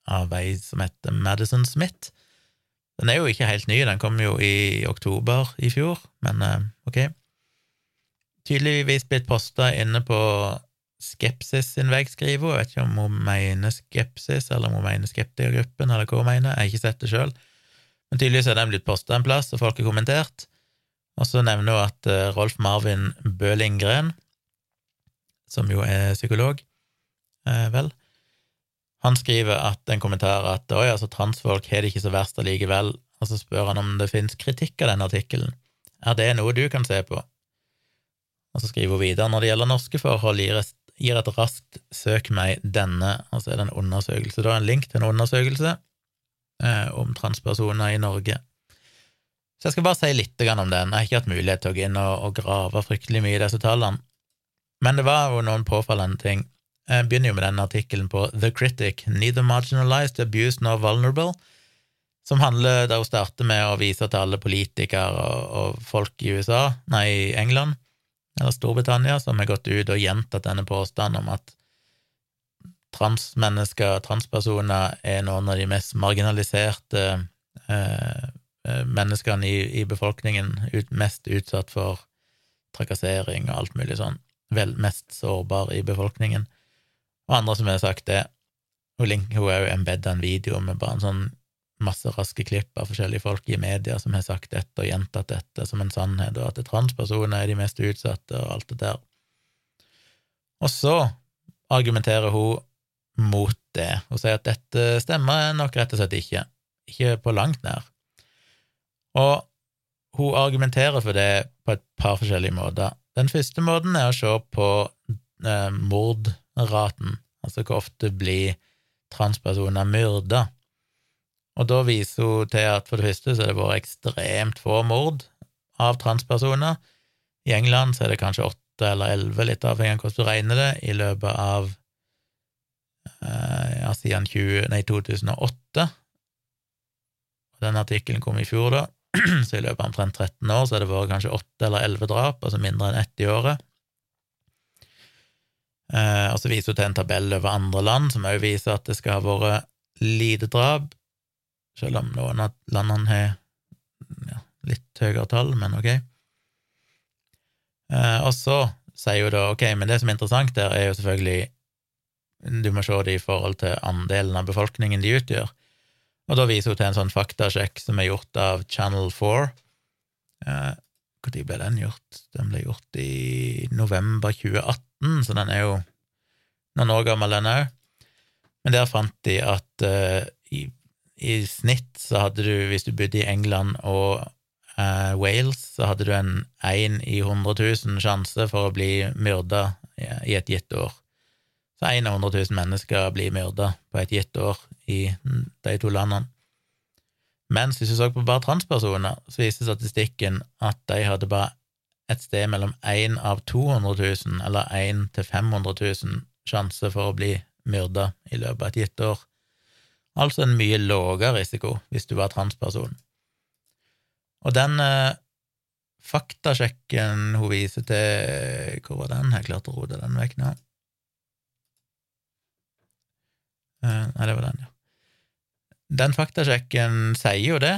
S1: av ei som heter Madison Smith. Den er jo ikke helt ny, den kom jo i oktober i fjor, men uh, ok tydeligvis blitt posta inne på Skepsis sin vei, skriver hun. Jeg vet ikke om hun mener Skepsis, eller om hun mener Skeptikergruppen, eller hva hun mener. Jeg har ikke sett det sjøl. Men tydeligvis er den blitt posta en plass, og folk har kommentert. Og så nevner hun at uh, Rolf Marvin Bø Lindgren, som jo er psykolog, eh, vel, han skriver at en kommentar at oi, altså transfolk har det ikke så verst allikevel, og så spør han om det finnes kritikk av denne artikkelen. Er det noe du kan se på? Og så skriver hun videre når det gjelder norske forhold, gir gir et raskt søk meg denne, og så er det en undersøkelse, da en link til en undersøkelse eh, om transpersoner i Norge. Så jeg skal bare si litt om den. Jeg har ikke hatt mulighet til å gå inn og, og grave fryktelig mye i disse tallene, men det var jo noen påfallende ting. Jeg begynner jo med denne artikkelen på The Critic, Neither Marginalized, Abused nor Vulnerable, som handler der hun starter med å vise til alle politikere og, og folk i USA, nei, i England, eller Storbritannia, som har gått ut og gjentatt denne påstanden om at transmennesker, transpersoner, er noen av de mest marginaliserte eh, eh, menneskene i, i befolkningen, ut, mest utsatt for trakassering og alt mulig sånn, vel mest sårbar i befolkningen. Og andre som har sagt det. Hun, hun er jo embedda en video med bare en sånn masse raske klipp av forskjellige folk i media som har sagt dette og gjentatt dette som en sannhet, og at transpersoner er de mest utsatte, og alt det der. Og så argumenterer hun mot det, og sier at dette stemmer nok rett og slett ikke, ikke på langt nær. Og hun argumenterer for det på et par forskjellige måter. Den første måten er å se på eh, mordraten, altså hvor ofte blir transpersoner myrda. Og da viser hun til at for det første så har det vært ekstremt få mord av transpersoner. I England så er det kanskje åtte eller elleve, litt avhengig av hvordan du regner det, i løpet av eh, ja, siden 20, nei, 2008. Den artikkelen kom i fjor, da, så i løpet av omtrent 13 år så har det vært kanskje åtte eller elleve drap, altså mindre enn ett i året. Eh, og så viser hun til en tabell over andre land, som også viser at det skal ha vært lite drap, selv om noen av landene har ja, litt høyere tall, men ok. Eh, og så sier hun da ok, men det som er interessant der, er jo selvfølgelig Du må se det i forhold til andelen av befolkningen de utgjør. Og da viser hun til en sånn faktasjekk som er gjort av Channel 4. Eh, ble den gjort? Den ble gjort i november 2018, så den er jo noen år gammel, den òg. Men der fant de at eh, i i snitt så hadde du, hvis du bodde i England og uh, Wales, så hadde du en én i 100 000 sjanse for å bli myrda i et gitt år. Så én av 100 000 mennesker blir myrda på et gitt år i de to landene. Mens hvis du så på bare transpersoner, så viste statistikken at de hadde bare et sted mellom 1 av 200 000 eller 1 til 500 000 sjanse for å bli myrda i løpet av et gitt år altså en mye lavere risiko hvis du var transperson. Og den eh, faktasjekken hun viser til Hvor var den? Jeg klarte å rote den vekk nå. Eh, nei, det var den, ja. Den faktasjekken sier jo det.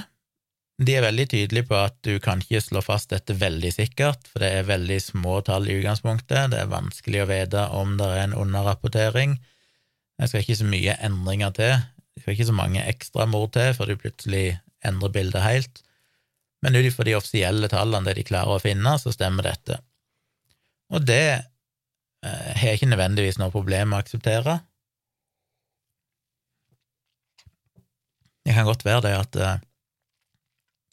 S1: De er veldig tydelige på at du kan ikke slå fast dette veldig sikkert, for det er veldig små tall i utgangspunktet. Det er vanskelig å vite om det er en underrapportering. Jeg skal ikke så mye endringer til det skal ikke så mange ekstra mord til før de plutselig endrer bildet helt, men ut ifra de offisielle tallene, det de klarer å finne, så stemmer dette. Og det eh, har jeg ikke nødvendigvis noe problem med å akseptere. Det kan godt være det at eh,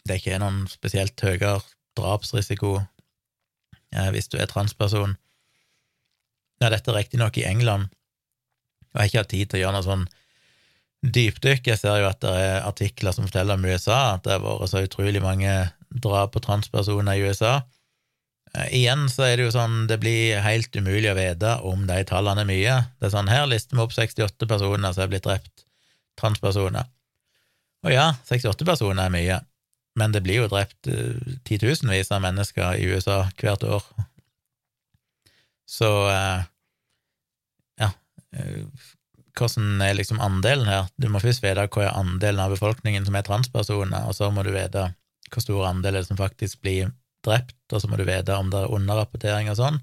S1: det ikke er noen spesielt høyere drapsrisiko eh, hvis du er transperson. Ja, dette er riktignok i England, og jeg har ikke hatt tid til å gjøre noe sånn dypdykk. Jeg ser jo at det er artikler som forteller om USA, at det har vært så utrolig mange drap på transpersoner i USA. Eh, igjen så er det jo sånn, det blir helt umulig å vite om de tallene er mye. Det er sånn, her lister vi opp 68 personer som er blitt drept, transpersoner. Og ja, 68 personer er mye, men det blir jo drept uh, titusenvis av mennesker i USA hvert år. Så uh, Hvordan er liksom andelen her? Du må først vite hva er andelen av befolkningen som er transpersoner, og så må du vite hvor stor andel som faktisk blir drept, og så må du vite om det er underrapportering og sånn,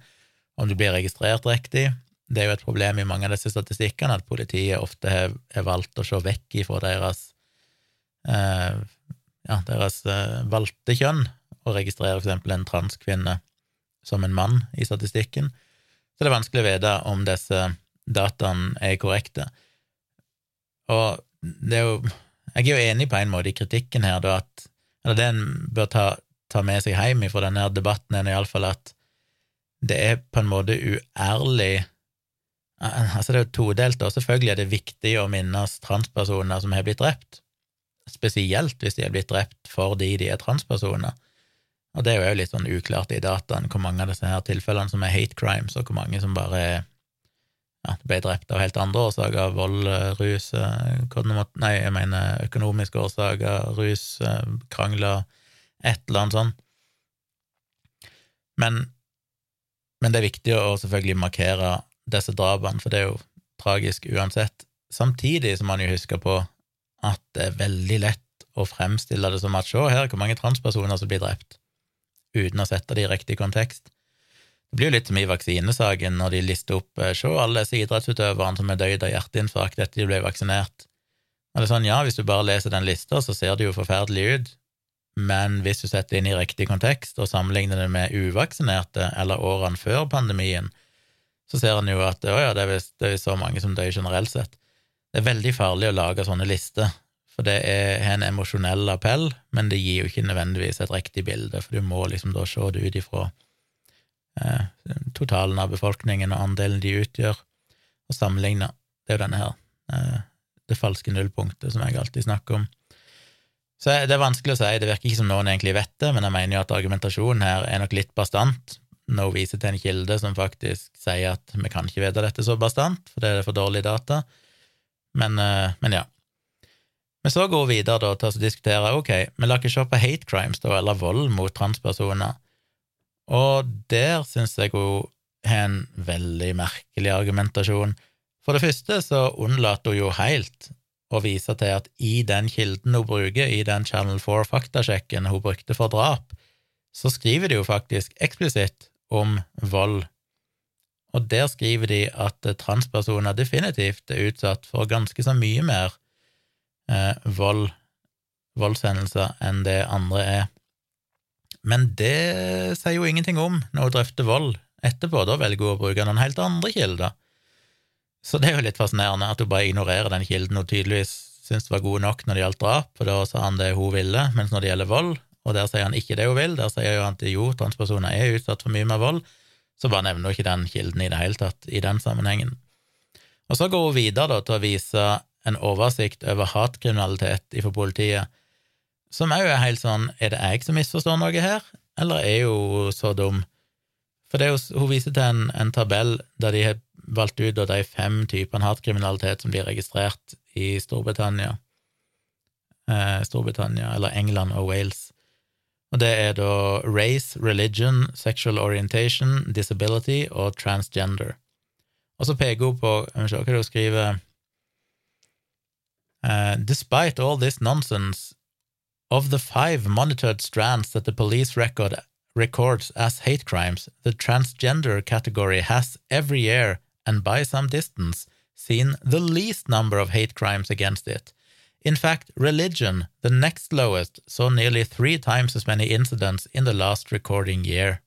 S1: om du blir registrert riktig. Det er jo et problem i mange av disse statistikkene at politiet ofte har valgt å se vekk ifra deres eh, ja, deres eh, valgte kjønn, og registrerer eksempel en transkvinne som en mann i statistikken, så det er vanskelig å vite om disse dataene er korrekte. Og det er jo Jeg er jo enig på en måte i kritikken her, da, at Eller det en bør ta, ta med seg hjem fra denne debatten, er iallfall at det er på en måte uærlig Altså, det er jo todelt, og selvfølgelig er det viktig å minnes transpersoner som har blitt drept, spesielt hvis de er blitt drept fordi de er transpersoner. Og det er jo litt sånn uklart i dataen hvor mange av disse her tilfellene som er hate crimes, og hvor mange som bare er ja, ble drept av helt andre årsaker, vold, rus Nei, jeg mener økonomiske årsaker, rus, krangler, et eller annet sånt. Men, men det er viktig å selvfølgelig markere disse drapene, for det er jo tragisk uansett. Samtidig som man jo husker på at det er veldig lett å fremstille det som at se her hvor mange transpersoner som blir drept, uten å sette det i riktig kontekst. Det blir jo litt som i vaksinesaken, når de lister opp eh, se alle disse idrettsutøverne som er døyd av hjerteinfarkt etter de ble vaksinert. Og det er sånn, ja, hvis du bare leser den lista, så ser det jo forferdelig ut, men hvis du setter det inn i riktig kontekst og sammenligner det med uvaksinerte eller årene før pandemien, så ser en jo at å ja, det er visst så mange som dør generelt sett. Det er veldig farlig å lage sånne lister, for det har en emosjonell appell, men det gir jo ikke nødvendigvis et riktig bilde, for du må liksom da se det ut ifra totalen av befolkningen og andelen de utgjør, og sammenligne. Det er jo denne her, eh, det falske nullpunktet som jeg alltid snakker om. Så det er vanskelig å si, det virker ikke som noen egentlig vet det, men jeg mener jo at argumentasjonen her er nok litt bastant, hun viser til en kilde som faktisk sier at vi kan ikke vite dette så bastant, for det er for dårlig data. Men, eh, men ja. Men så går vi videre da, til å diskutere ok, vi lar ikke se på hate crimes, da, eller vold mot transpersoner. Og der syns jeg hun har en veldig merkelig argumentasjon. For det første så unnlater hun jo helt å vise til at i den kilden hun bruker, i den Channel 4-faktasjekken hun brukte for drap, så skriver de jo faktisk eksplisitt om vold og der skriver de at transpersoner definitivt er utsatt for ganske så mye mer eh, vold, voldshendelser, enn det andre er. Men det sier jo ingenting om når hun drøfter vold etterpå, da velger hun å bruke noen helt andre kilder. Så det er jo litt fascinerende at hun bare ignorerer den kilden hun tydeligvis syntes var god nok når det gjaldt drap, for da sa han det hun ville, mens når det gjelder vold, og der sier han ikke det hun vil, der sier han at jo, transpersoner er utsatt for mye mer vold, så bare nevner hun ikke den kilden i det hele tatt i den sammenhengen. Og så går hun videre da, til å vise en oversikt over hatkriminalitet for politiet, som òg er helt sånn Er det jeg som misforstår noe her, eller er hun så dum? For jo, hun viser til en, en tabell der de har valgt ut de fem typene hatkriminalitet som blir registrert i Storbritannia, eh, Storbritannia eller England og Wales. Og det er da race, religion, sexual orientation, disability og transgender. Og så peker hun på Jeg må se hva hun skriver uh, Despite all this nonsense, of the five monitored strands that the police record records as hate crimes, the transgender category has every year, and by some distance, seen the least number of hate crimes against it. In fact, religion, the next lowest, saw nearly three times as many incidents in the last recording year.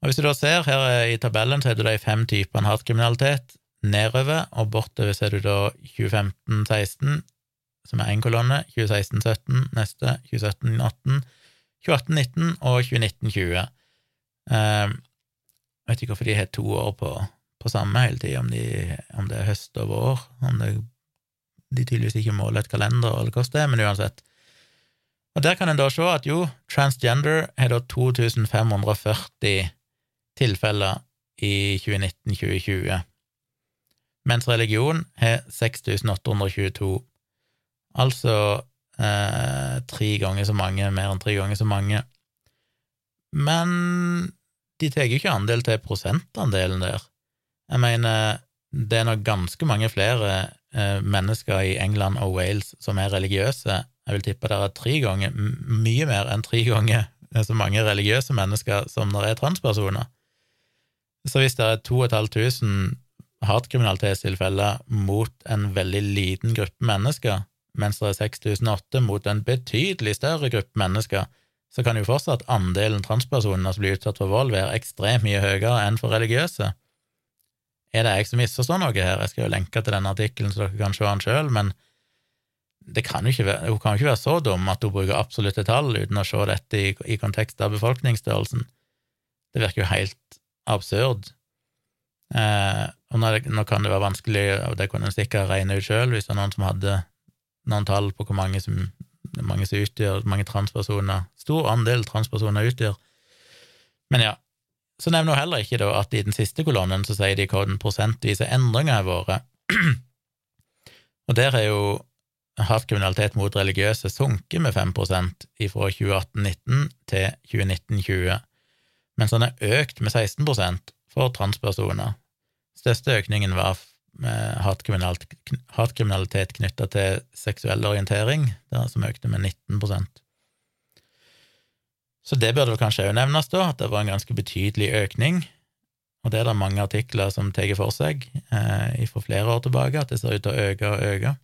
S1: Og Hvis du da ser her i tabellen, så er det de fem typene hatkriminalitet nedover, og bortover ser du da 2015-16, som er én kolonne, 2016-17 neste, 2017-18, 2018-19 og 2019-20. Jeg vet ikke hvorfor de har to år på, på samme hele tida, om, de, om det er høst og vår, om det, de tydeligvis ikke måler et kalender eller hvordan det er, men uansett. Og der kan en da se at jo, transgender har da 2540 tilfeller i 2019-2020, mens religion har 6822, altså eh, tre ganger så mange, mer enn tre ganger så mange. Men de tar jo ikke andel til prosentandelen der. Jeg mener, det er nok ganske mange flere eh, mennesker i England og Wales som er religiøse. Jeg vil tippe det er tre ganger, mye mer enn tre ganger så mange religiøse mennesker som det er transpersoner. Så hvis det er 2500 hatkriminalitetstilfeller mot en veldig liten gruppe mennesker, mens det er 6008 mot en betydelig større gruppe mennesker, så kan jo fortsatt andelen transpersoner som blir utsatt for vold, være ekstremt mye høyere enn for religiøse. Er det jeg som misforstår noe her? Jeg skal jo lenke til denne artikkelen, så dere kan se den sjøl, men det kan jo ikke være, hun kan jo ikke være så dum at hun bruker absolutte tall uten å se dette i, i kontekst av befolkningsstørrelsen. Det virker jo helt absurd. Eh, og nå, nå, kan det være vanskelig, og det kunne en sikkert regne ut sjøl, hvis det var noen som hadde noen tall på hvor mange som, mange som utgjør, mange transpersoner, stor andel transpersoner utgjør. Men ja, så nevner hun heller ikke da at i den siste kolonnen så sier de hva den prosentvise endringa har vært. og der har jo hatkriminalitet mot religiøse sunket med 5% fra 2018-19 til 2019-20 mens den har økt med 16% for transpersoner. Største økningen var hatkriminalitet knytta til seksuell orientering, som økte med 19% Så det burde vel kanskje òg nevnes, da, at det var en ganske betydelig økning. Og det er det mange artikler som tar for seg eh, fra flere år tilbake, at det ser ut til å øke og øke.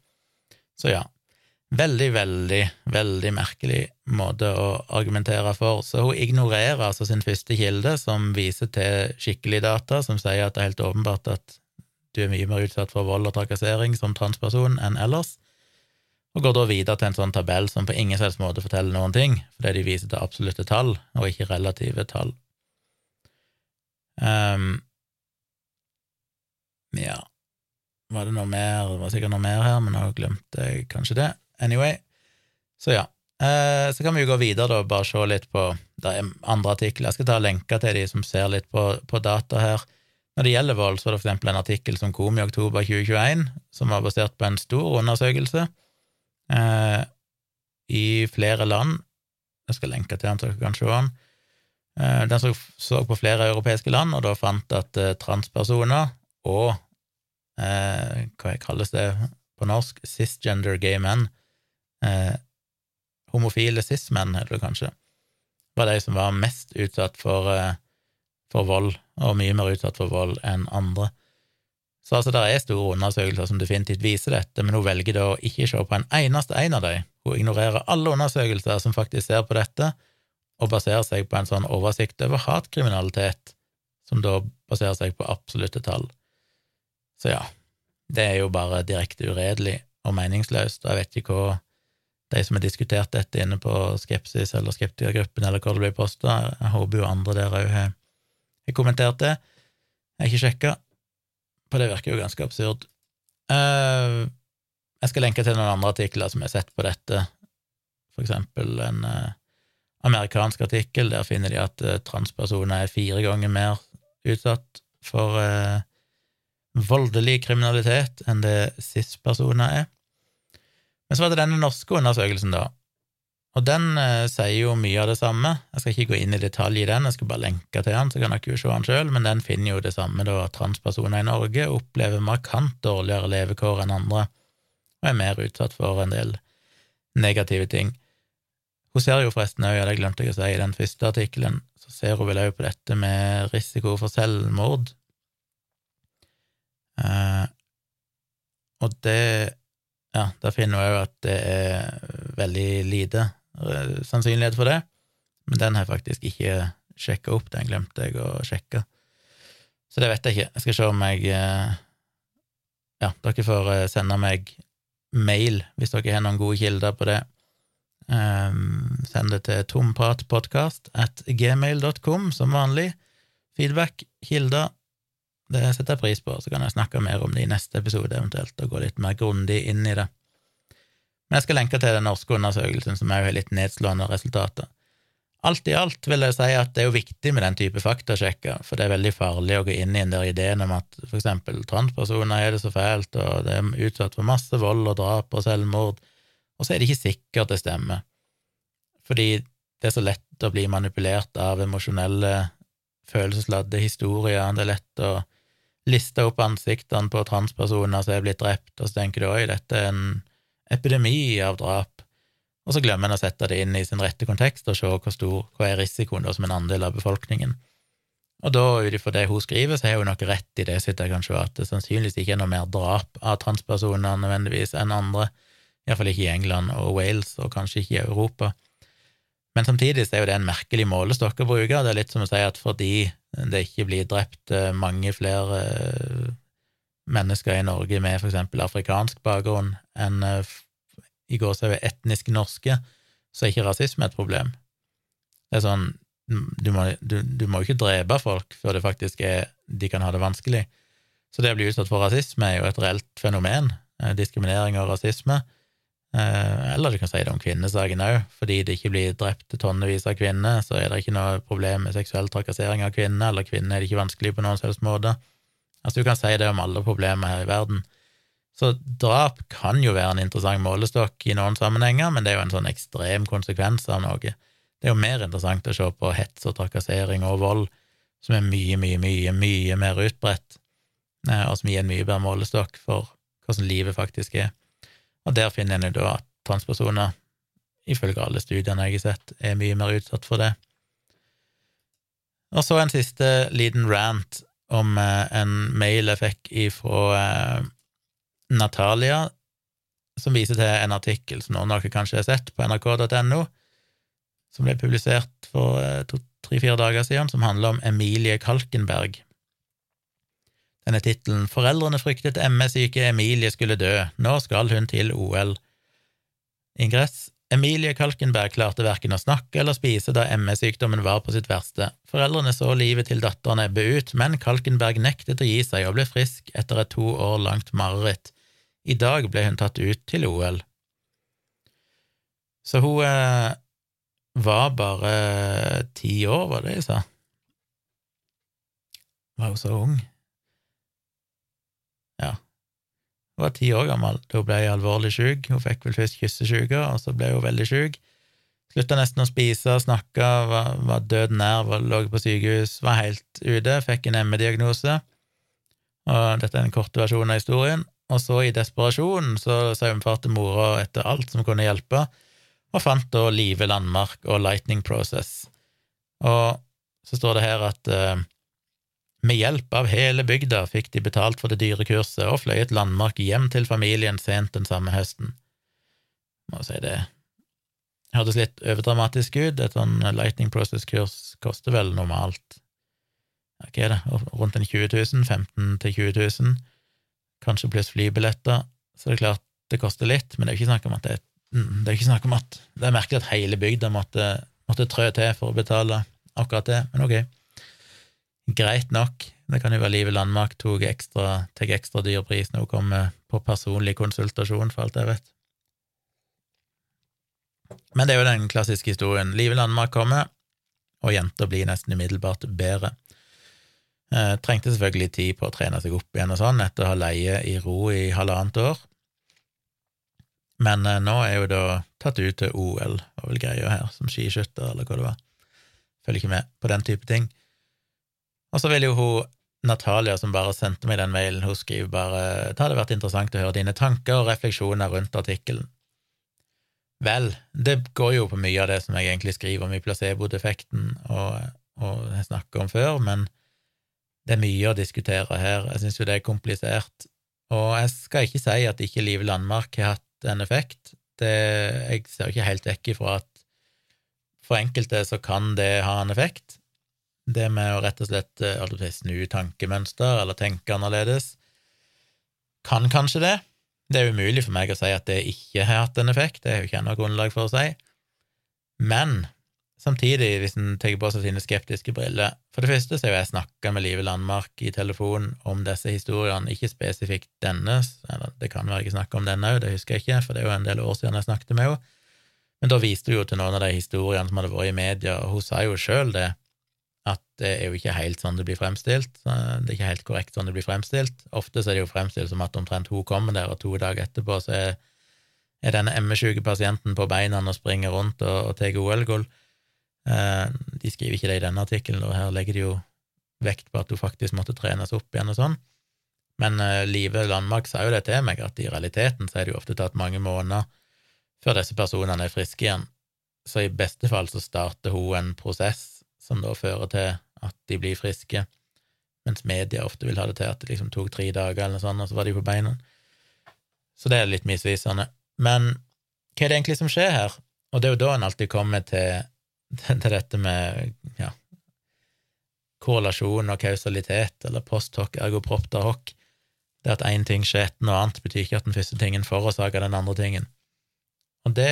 S1: Så ja, Veldig, veldig, veldig merkelig måte å argumentere for. Så hun ignorerer altså sin første kilde, som viser til skikkelig data, som sier at det er helt åpenbart at du er mye mer utsatt for vold og trakassering som transperson enn ellers, og går da videre til en sånn tabell som på ingen selvs måte forteller noen ting, fordi de viser til absolutte tall og ikke relative tall. Um, ja, var det noe mer? Det var sikkert noe mer her, men nå glemte jeg kanskje det. Anyway, så ja. Uh, så kan vi jo gå videre da, bare se litt på Det er andre artikler. Jeg skal ta lenker til de som ser litt på, på data her. Når det gjelder vold, så er det eksempel en artikkel som kom i oktober 2021, som var basert på en stor undersøkelse eh, i flere land. Jeg skal lenke til den, så dere kan se den. Eh, den så, på flere europeiske land, og da fant at eh, transpersoner og eh, hva kalles det på norsk, cisgender gay men, eh, homofile cis-menn, heter det kanskje, var de som var mest utsatt for, eh, for vold, og mye mer utsatt for vold enn andre. Så altså, det er store undersøkelser som definitivt viser dette, men hun velger da å ikke se på en eneste en av dem. Hun ignorerer alle undersøkelser som faktisk ser på dette, og baserer seg på en sånn oversikt over hatkriminalitet, som da baserer seg på absolutte tall. Så ja, det er jo bare direkte uredelig og meningsløst, og jeg vet ikke hva de som har diskutert dette inne på Skepsis eller Skeptikergruppen, eller hvor det blir posta. Jeg håper jo andre der òg har, har, kommentert det. Jeg har ikke sjekka, for det virker jo ganske absurd. Uh, jeg skal lenke til noen andre artikler som jeg har sett på dette, for eksempel en uh, amerikansk artikkel, der finner de at uh, transpersoner er fire ganger mer utsatt for voldelig kriminalitet enn det cis-personer er. Men så var det denne norske undersøkelsen, da. Og den eh, sier jo mye av det samme. Jeg skal ikke gå inn i detalj i den, jeg skal bare lenke til den, så kan dere jo se den sjøl, men den finner jo det samme, da, transpersoner i Norge opplever markant dårligere levekår enn andre, og er mer utsatt for en del negative ting. Hun ser jo forresten òg, det glemte jeg å si i den første artikkelen, så ser hun vel òg på dette med risiko for selvmord. Eh, og det ja, da finner hun òg at det er veldig lite sannsynlighet for det, men den har jeg faktisk ikke sjekka opp, den glemte jeg å sjekke. Så det vet jeg ikke. Jeg skal se om jeg eh, Ja, dere får eh, sende meg mail hvis dere har noen gode kilder på det. Um, send det til tompratpodkast at gmail.com som vanlig. Feedback, kilder, det setter jeg pris på, så kan jeg snakke mer om det i neste episode eventuelt, og gå litt mer grundig inn i det. Men jeg skal lenke til den norske undersøkelsen, som òg har litt nedslående resultater. Alt i alt vil jeg si at det er jo viktig med den type faktasjekker, for det er veldig farlig å gå inn i den der ideen om at for eksempel transpersoner har det så fælt, og det er utsatt for masse vold og drap og selvmord, og så er det ikke sikkert det stemmer, fordi det er så lett å bli manipulert av emosjonelle, følelsesladde historier, det er lett å liste opp ansiktene på transpersoner som er blitt drept, og så tenker du oi, dette er en epidemi av drap, og så glemmer en å sette det inn i sin rette kontekst og se hvor stor hva er risikoen da som en andel av befolkningen. Og da, ut ifra det hun skriver, så har hun nok rett i det, sitter jeg kan at det sannsynligvis ikke er noe mer drap av transpersoner nødvendigvis enn andre, iallfall ikke i England og Wales, og kanskje ikke i Europa. Men samtidig så er jo det en merkelig målestokk å bruke. Det er litt som å si at fordi det ikke blir drept eh, mange flere eh, mennesker i Norge med for eksempel afrikansk bakgrunn enn eh, i går så er vi etnisk norske, så er ikke rasisme et problem. Det er sånn, du må, du, du må jo ikke drepe folk før det faktisk er de kan ha det vanskelig. Så det å bli utsatt for rasisme er jo et reelt fenomen. Eh, diskriminering og rasisme. Eh, eller du kan si det om kvinnesaken òg. Fordi det ikke blir drept tonnevis av kvinner, så er det ikke noe problem med seksuell trakassering av kvinner, eller kvinner er det ikke vanskelig på noen selvs måte. Altså, du kan si det om alle problemer her i verden. Så drap kan jo være en interessant målestokk i noen sammenhenger, men det er jo en sånn ekstrem konsekvens av noe. Det er jo mer interessant å se på hets og trakassering og vold, som er mye, mye, mye, mye mer utbredt, eh, og som gir en mye bedre målestokk for hvordan livet faktisk er. Og der finner en jo da at transpersoner, ifølge alle studiene jeg har sett, er mye mer utsatt for det. Og så en siste liten rant om eh, en mail jeg fikk ifra eh, Natalia, som viser til en artikkel som noen av dere kanskje har sett på nrk.no, som ble publisert for eh, tre-fire dager siden, som handler om Emilie Kalkenberg. Denne tittelen Foreldrene fryktet ME-syke Emilie skulle dø, nå skal hun til OL. Ingress Emilie Kalkenberg klarte verken å snakke eller spise da ME-sykdommen var på sitt verste. Foreldrene så livet til datteren ebbe ut, men Kalkenberg nektet å gi seg og ble frisk etter et to år langt mareritt. I dag ble hun tatt ut til OL. Så hun eh, var bare ti år, var det jeg sa? Var hun så ung? Ja. Hun var ti år gammel da hun ble alvorlig syk. Hun fikk vel først kyssesyke, og så ble hun veldig syk. Slutta nesten å spise, snakka, var, var død nær, var, lå på sykehus, var helt ute, fikk en ME-diagnose. Og dette er den korte versjonen av historien og så i desperasjon så saumfarte mora etter alt som kunne hjelpe, og fant da Live Landmark og Lightning Process. Og så står det her at eh, med hjelp av hele bygda fikk de betalt for det dyre kurset og fløyet Landmark hjem til familien sent den samme høsten. Må si det hørtes litt overdramatisk ut. Et sånn Lightning Process-kurs koster vel normalt hva er det, rundt en 20 000, 15 til 20 000 kanskje pluss flybilletter, så det er klart det koster litt, men det er ikke snakk om at det, mm, det er snakk om at det er merkelig at hele bygda måtte, måtte trø til for å betale akkurat det, men ok. Greit nok, det kan jo være Livet Landmark tok ekstra, tar ekstra dyr pris når hun kommer på personlig konsultasjon, for alt jeg vet. Men det er jo den klassiske historien. Livet Landmark kommer, og jenta blir nesten umiddelbart bedre. Eh, trengte selvfølgelig tid på å trene seg opp igjen og sånn, etter å ha leie i ro i halvannet år. Men eh, nå er jo da tatt ut til OL, var vel greia her, som skiskytter, eller hva det var. Følger ikke med på den type ting. Og så vil jo hun Natalia, som bare sendte meg den mailen, hun skriver bare det hadde vært interessant å høre dine tanker og refleksjoner rundt artikkelen. Vel, det går jo på mye av det som jeg egentlig skriver om i placebo-defekten og, og jeg snakker om før, men det er mye å diskutere her. Jeg syns jo det er komplisert. Og jeg skal ikke si at ikke Live Landmark har hatt en effekt. Det, jeg ser ikke helt vekk ifra at for enkelte så kan det ha en effekt. Det med å rett og slett si, snu tankemønster eller tenke annerledes kan kanskje det. Det er umulig for meg å si at det ikke har hatt en effekt, det har jo ikke noe grunnlag for å si. Men samtidig, hvis en tenker på seg sine skeptiske briller For det første så har jeg snakka med Live Landmark i telefon om disse historiene, ikke spesifikt dennes, eller det kan være jeg snakker om denne òg, det husker jeg ikke, for det er jo en del år siden jeg snakket med henne, men da viste hun jo til noen av de historiene som hadde vært i media, og hun sa jo sjøl det, at det er jo ikke helt sånn det blir fremstilt. Det er ikke helt korrekt sånn det blir fremstilt. Ofte så er det jo fremstilt som at omtrent hun kommer der, og to dager etterpå så er, er denne ME-sjuke pasienten på beina og springer rundt og, og tar OL-gull. Eh, de skriver ikke det i denne artikkelen, og her legger de jo vekt på at hun faktisk måtte trenes opp igjen og sånn. Men eh, Live Landmark sa jo det til meg, at i realiteten så er det jo ofte tatt mange måneder før disse personene er friske igjen. Så i beste fall så starter hun en prosess som da fører til at de blir friske, mens media ofte vil ha det til at det liksom tok tre dager eller noe sånt, og så var de på beina. Så det er litt misvisende. Men hva er det egentlig som skjer her? Og det er jo da en alltid kommer til, til dette med ja, korrelasjon og kausalitet, eller post hoc ergo propter hoc. Det at én ting skjer etter noe annet, betyr ikke at den første tingen forårsaker den andre tingen. Og det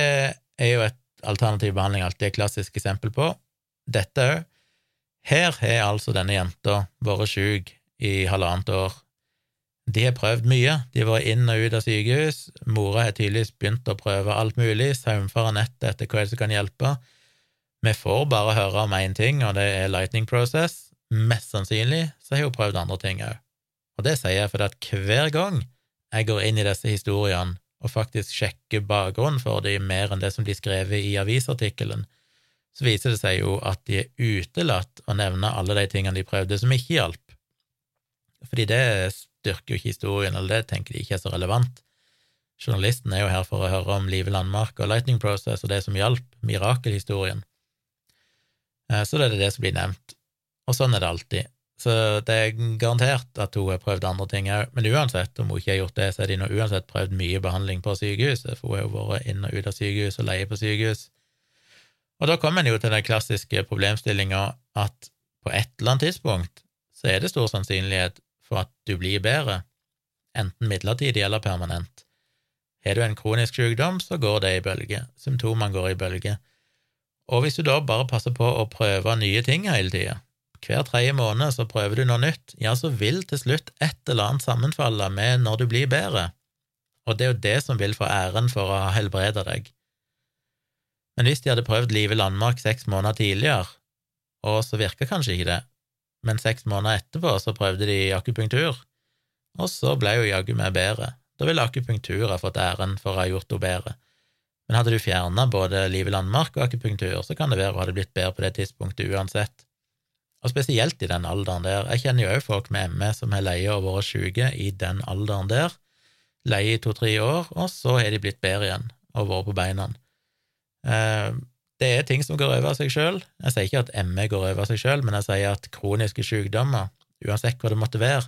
S1: er jo et alternativ behandling alltid et klassisk eksempel på, dette òg. Her har altså denne jenta vært sjuk i halvannet år. De har prøvd mye, de har vært inn og ut av sykehus, mora har tydeligvis begynt å prøve alt mulig, saumfare nettet etter hva som kan hjelpe. Vi får bare høre om én ting, og det er lightning process. Mest sannsynlig så har hun prøvd andre ting òg. Og det sier jeg fordi at hver gang jeg går inn i disse historiene og faktisk sjekker bakgrunnen for dem mer enn det som blir skrevet i avisartikkelen, så viser det seg jo at de er utelatt å nevne alle de tingene de prøvde som ikke hjalp, fordi det styrker jo ikke historien, eller det tenker de ikke er så relevant. Journalisten er jo her for å høre om livet Landmark og Lightning Process og det som hjalp, mirakelhistorien. Eh, så det er det som blir nevnt, og sånn er det alltid. Så det er garantert at hun har prøvd andre ting òg, men uansett, om hun ikke har gjort det, så har de nå uansett prøvd mye behandling på sykehuset, for hun har jo vært inn og ut av sykehus og leie på sykehus. Og da kommer en jo til den klassiske problemstillinga at på et eller annet tidspunkt så er det stor sannsynlighet for at du blir bedre, enten midlertidig eller permanent. Har du en kronisk sykdom, så går det i bølge, symptomene går i bølge. Og hvis du da bare passer på å prøve nye ting hele tida, hver tredje måned så prøver du noe nytt, ja, så vil til slutt et eller annet sammenfalle med når du blir bedre, og det er jo det som vil få æren for å ha helbreda deg. Men hvis de hadde prøvd Live Landmark seks måneder tidligere, og så virka kanskje ikke det, men seks måneder etterpå så prøvde de akupunktur, og så ble jo jaggu meg bedre. Da ville akupunktur ha fått æren for å ha gjort henne bedre. Men hadde du fjerna både liv i Landmark og akupunktur, så kan det være hun hadde blitt bedre på det tidspunktet uansett. Og spesielt i den alderen der. Jeg kjenner jo òg folk med ME som har leie og vært syke i den alderen der. Leie i to-tre år, og så har de blitt bedre igjen og vært på beina. Eh, det er ting som går over seg sjøl. Jeg sier ikke at ME går over seg sjøl, men jeg sier at kroniske sykdommer, uansett hva det måtte være,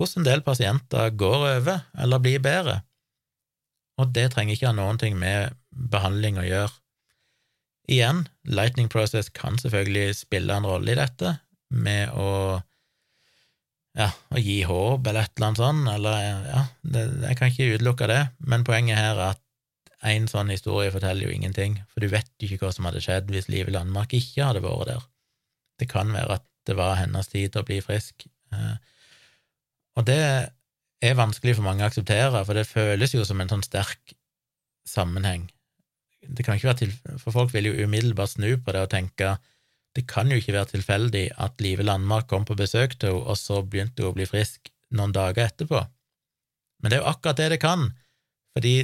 S1: hos en del pasienter går over eller blir bedre. Og det trenger ikke ha noen ting med behandling å gjøre. Igjen, Lightning Process kan selvfølgelig spille en rolle i dette, med å ja, å gi håp eller et eller annet sånt, eller ja, det, jeg kan ikke utelukke det, men poenget her er at en sånn historie forteller jo ingenting, for du vet jo ikke hva som hadde skjedd hvis Liv Landmark ikke hadde vært der. Det kan være at det var hennes tid til å bli frisk, eh, og det er vanskelig for mange å akseptere, for det føles jo som en sånn sterk sammenheng. Det kan ikke være til, For folk vil jo umiddelbart snu på det og tenke det kan jo ikke være tilfeldig at Live Landmark kom på besøk til henne, og så begynte hun å bli frisk noen dager etterpå. Men det er jo akkurat det det kan, fordi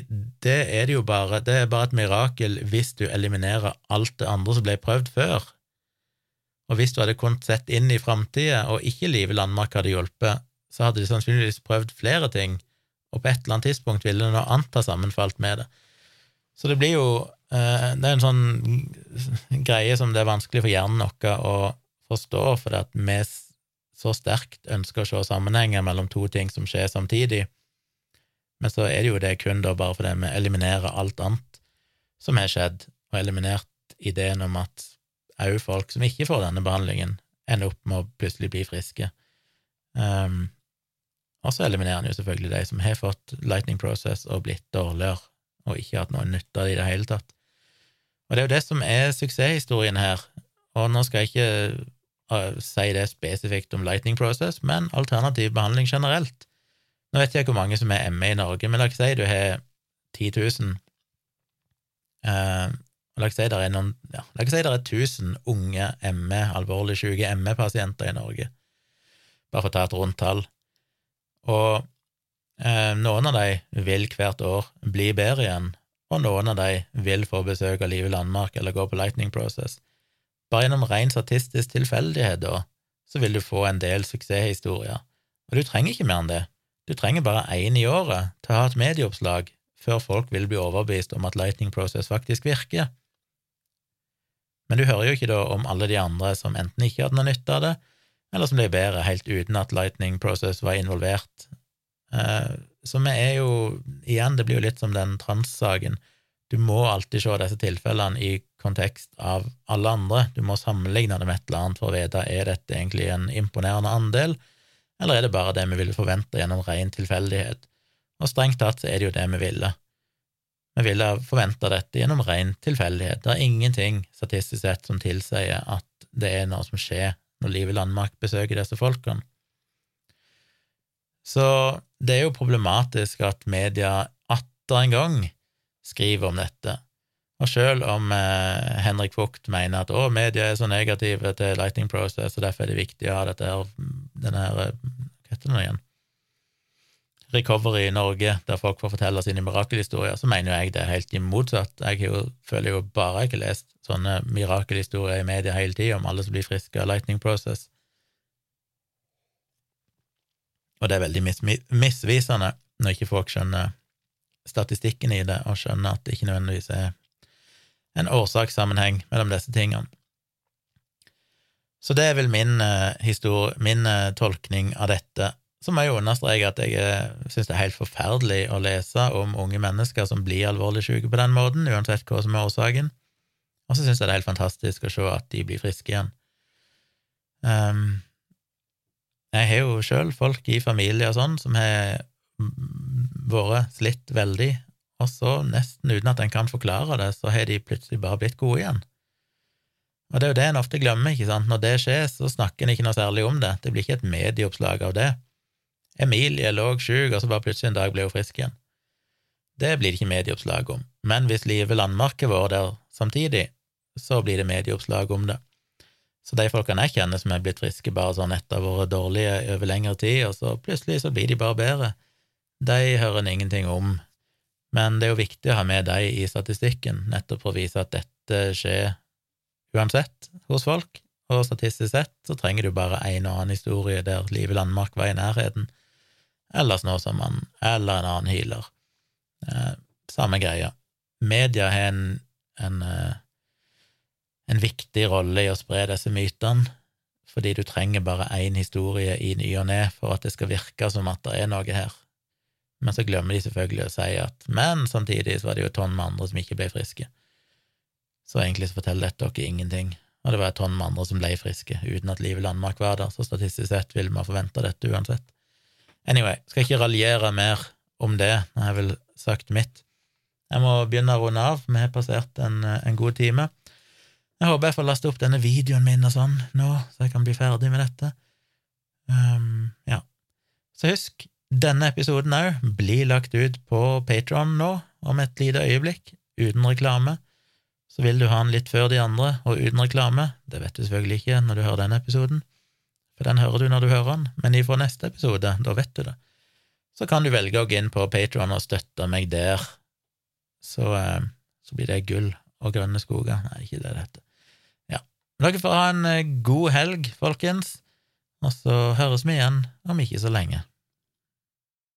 S1: det er det jo bare, det er bare et mirakel hvis du eliminerer alt det andre som ble prøvd før. Og hvis du hadde kunnet sett inn i framtida, og ikke Live Landmark hadde hjulpet, så hadde de sannsynligvis prøvd flere ting, og på et eller annet tidspunkt ville det nå anta sammenfalt med det. Så det blir jo eh, Det er en sånn greie som det er vanskelig for hjernen vår å forstå, fordi at vi så sterkt ønsker å se sammenhenger mellom to ting som skjer samtidig Men så er det jo det kun da bare fordi vi eliminerer alt annet som har skjedd, og eliminert ideen om at òg folk som ikke får denne behandlingen, ender opp med å plutselig bli friske. Um, og så eliminerer en jo selvfølgelig de som har fått lightning process og blitt dårligere, og ikke hatt noe nytte av det i det hele tatt. Og det er jo det som er suksesshistorien her, og nå skal jeg ikke uh, si det spesifikt om lightning process, men alternativ behandling generelt. Nå vet jeg ikke hvor mange som er ME i Norge, men la oss si du har 10 000 uh, La oss si det er noen, ja, la oss si det er 1000 unge ME, alvorlig syke ME-pasienter i Norge, bare for å ta et rundt tall. Og eh, noen av de vil hvert år bli bedre igjen, og noen av de vil få besøk av Live Landmark eller gå på Lightning Process. Bare gjennom ren statistisk tilfeldighet, da, så vil du få en del suksesshistorier, og du trenger ikke mer enn det. Du trenger bare én i året til å ha et medieoppslag før folk vil bli overbevist om at Lightning Process faktisk virker. Men du hører jo ikke da om alle de andre som enten ikke hadde noe nytte av det, eller som ble bedre helt uten at Lightning Process var involvert. Eh, så vi er jo Igjen, det blir jo litt som den trans-saken. Du må alltid se disse tilfellene i kontekst av alle andre. Du må sammenligne det med et eller annet for å vite er dette egentlig en imponerende andel, eller er det bare det vi ville forvente gjennom ren tilfeldighet. Og strengt tatt så er det jo det vi ville. Vi ville forvente dette gjennom ren tilfeldighet. Det er ingenting statistisk sett som tilsier at det er noe som skjer når Liv i Landmark besøker disse folkene. Så det er jo problematisk at media atter en gang skriver om dette. Og selv om eh, Henrik Vogt mener at å, media er så negative til Lighting Process, og derfor er det viktig å ha dette her, denne her Hva heter det igjen? Recovery i Norge, der folk får fortelle sine mirakelhistorier, så mener jeg det er helt motsatt. Jeg jo, føler jo bare jeg ikke lest sånne mirakelhistorier i media hele tida om alle som blir friske av Lightning Process. Og det er veldig mis misvisende når ikke folk skjønner statistikken i det, og skjønner at det ikke nødvendigvis er en årsakssammenheng mellom disse tingene. Så det er vel min, historie, min uh, tolkning av dette så må jeg understreke at jeg eh, syns det er helt forferdelig å lese om unge mennesker som blir alvorlig syke på den måten, uansett hva som er årsaken, og så syns jeg det er helt fantastisk å se at de blir friske igjen. Um, jeg har jo sjøl folk i familie og sånn som har vært slitt veldig, og så, nesten uten at en kan forklare det, så har de plutselig bare blitt gode igjen. Og det er jo det en ofte glemmer, ikke sant, når det skjer, så snakker en ikke noe særlig om det, det blir ikke et medieoppslag av det. Emilie lå sjuk, og så bare plutselig en dag ble hun frisk igjen. Det blir det ikke medieoppslag om, men hvis Live Landmark har vært der samtidig, så blir det medieoppslag om det. Så de folkene jeg kjenner som er blitt friske bare sånn etter å ha vært dårlige over lengre tid, og så plutselig så blir de bare bedre, de hører en ingenting om. Men det er jo viktig å ha med de i statistikken, nettopp for å vise at dette skjer uansett hos folk, og statistisk sett så trenger du bare en og annen historie der livet Landmark var i nærheten eller Snåsamann, eller en annen healer. Eh, samme greia. Media har en, en, eh, en viktig rolle i å spre disse mytene, fordi du trenger bare én historie i ny og ne for at det skal virke som at det er noe her. Men så glemmer de selvfølgelig å si at men samtidig så var det jo et tonn med andre som ikke ble friske. Så egentlig så forteller dette dere ingenting, og det var et tonn med andre som ble friske uten at Live Landmark var der, så statistisk sett vil man forvente dette uansett. Anyway, skal ikke raljere mer om det, nå har jeg vel sagt mitt. Jeg må begynne å runde av, vi har passert en, en god time. Jeg håper jeg får laste opp denne videoen min og sånn nå, så jeg kan bli ferdig med dette. Um, ja. Så husk, denne episoden òg blir lagt ut på Patron nå, om et lite øyeblikk, uten reklame. Så vil du ha den litt før de andre, og uten reklame. Det vet du selvfølgelig ikke når du hører denne episoden for den hører du når du hører den, men ifra neste episode, da vet du det. Så kan du velge å gå inn på Patron og støtte meg der. Så, eh, så, blir det gull og grønne skoger. Nei, ikke det det heter. Dere får ha en eh, god helg, folkens, og så høres vi igjen om ikke så lenge.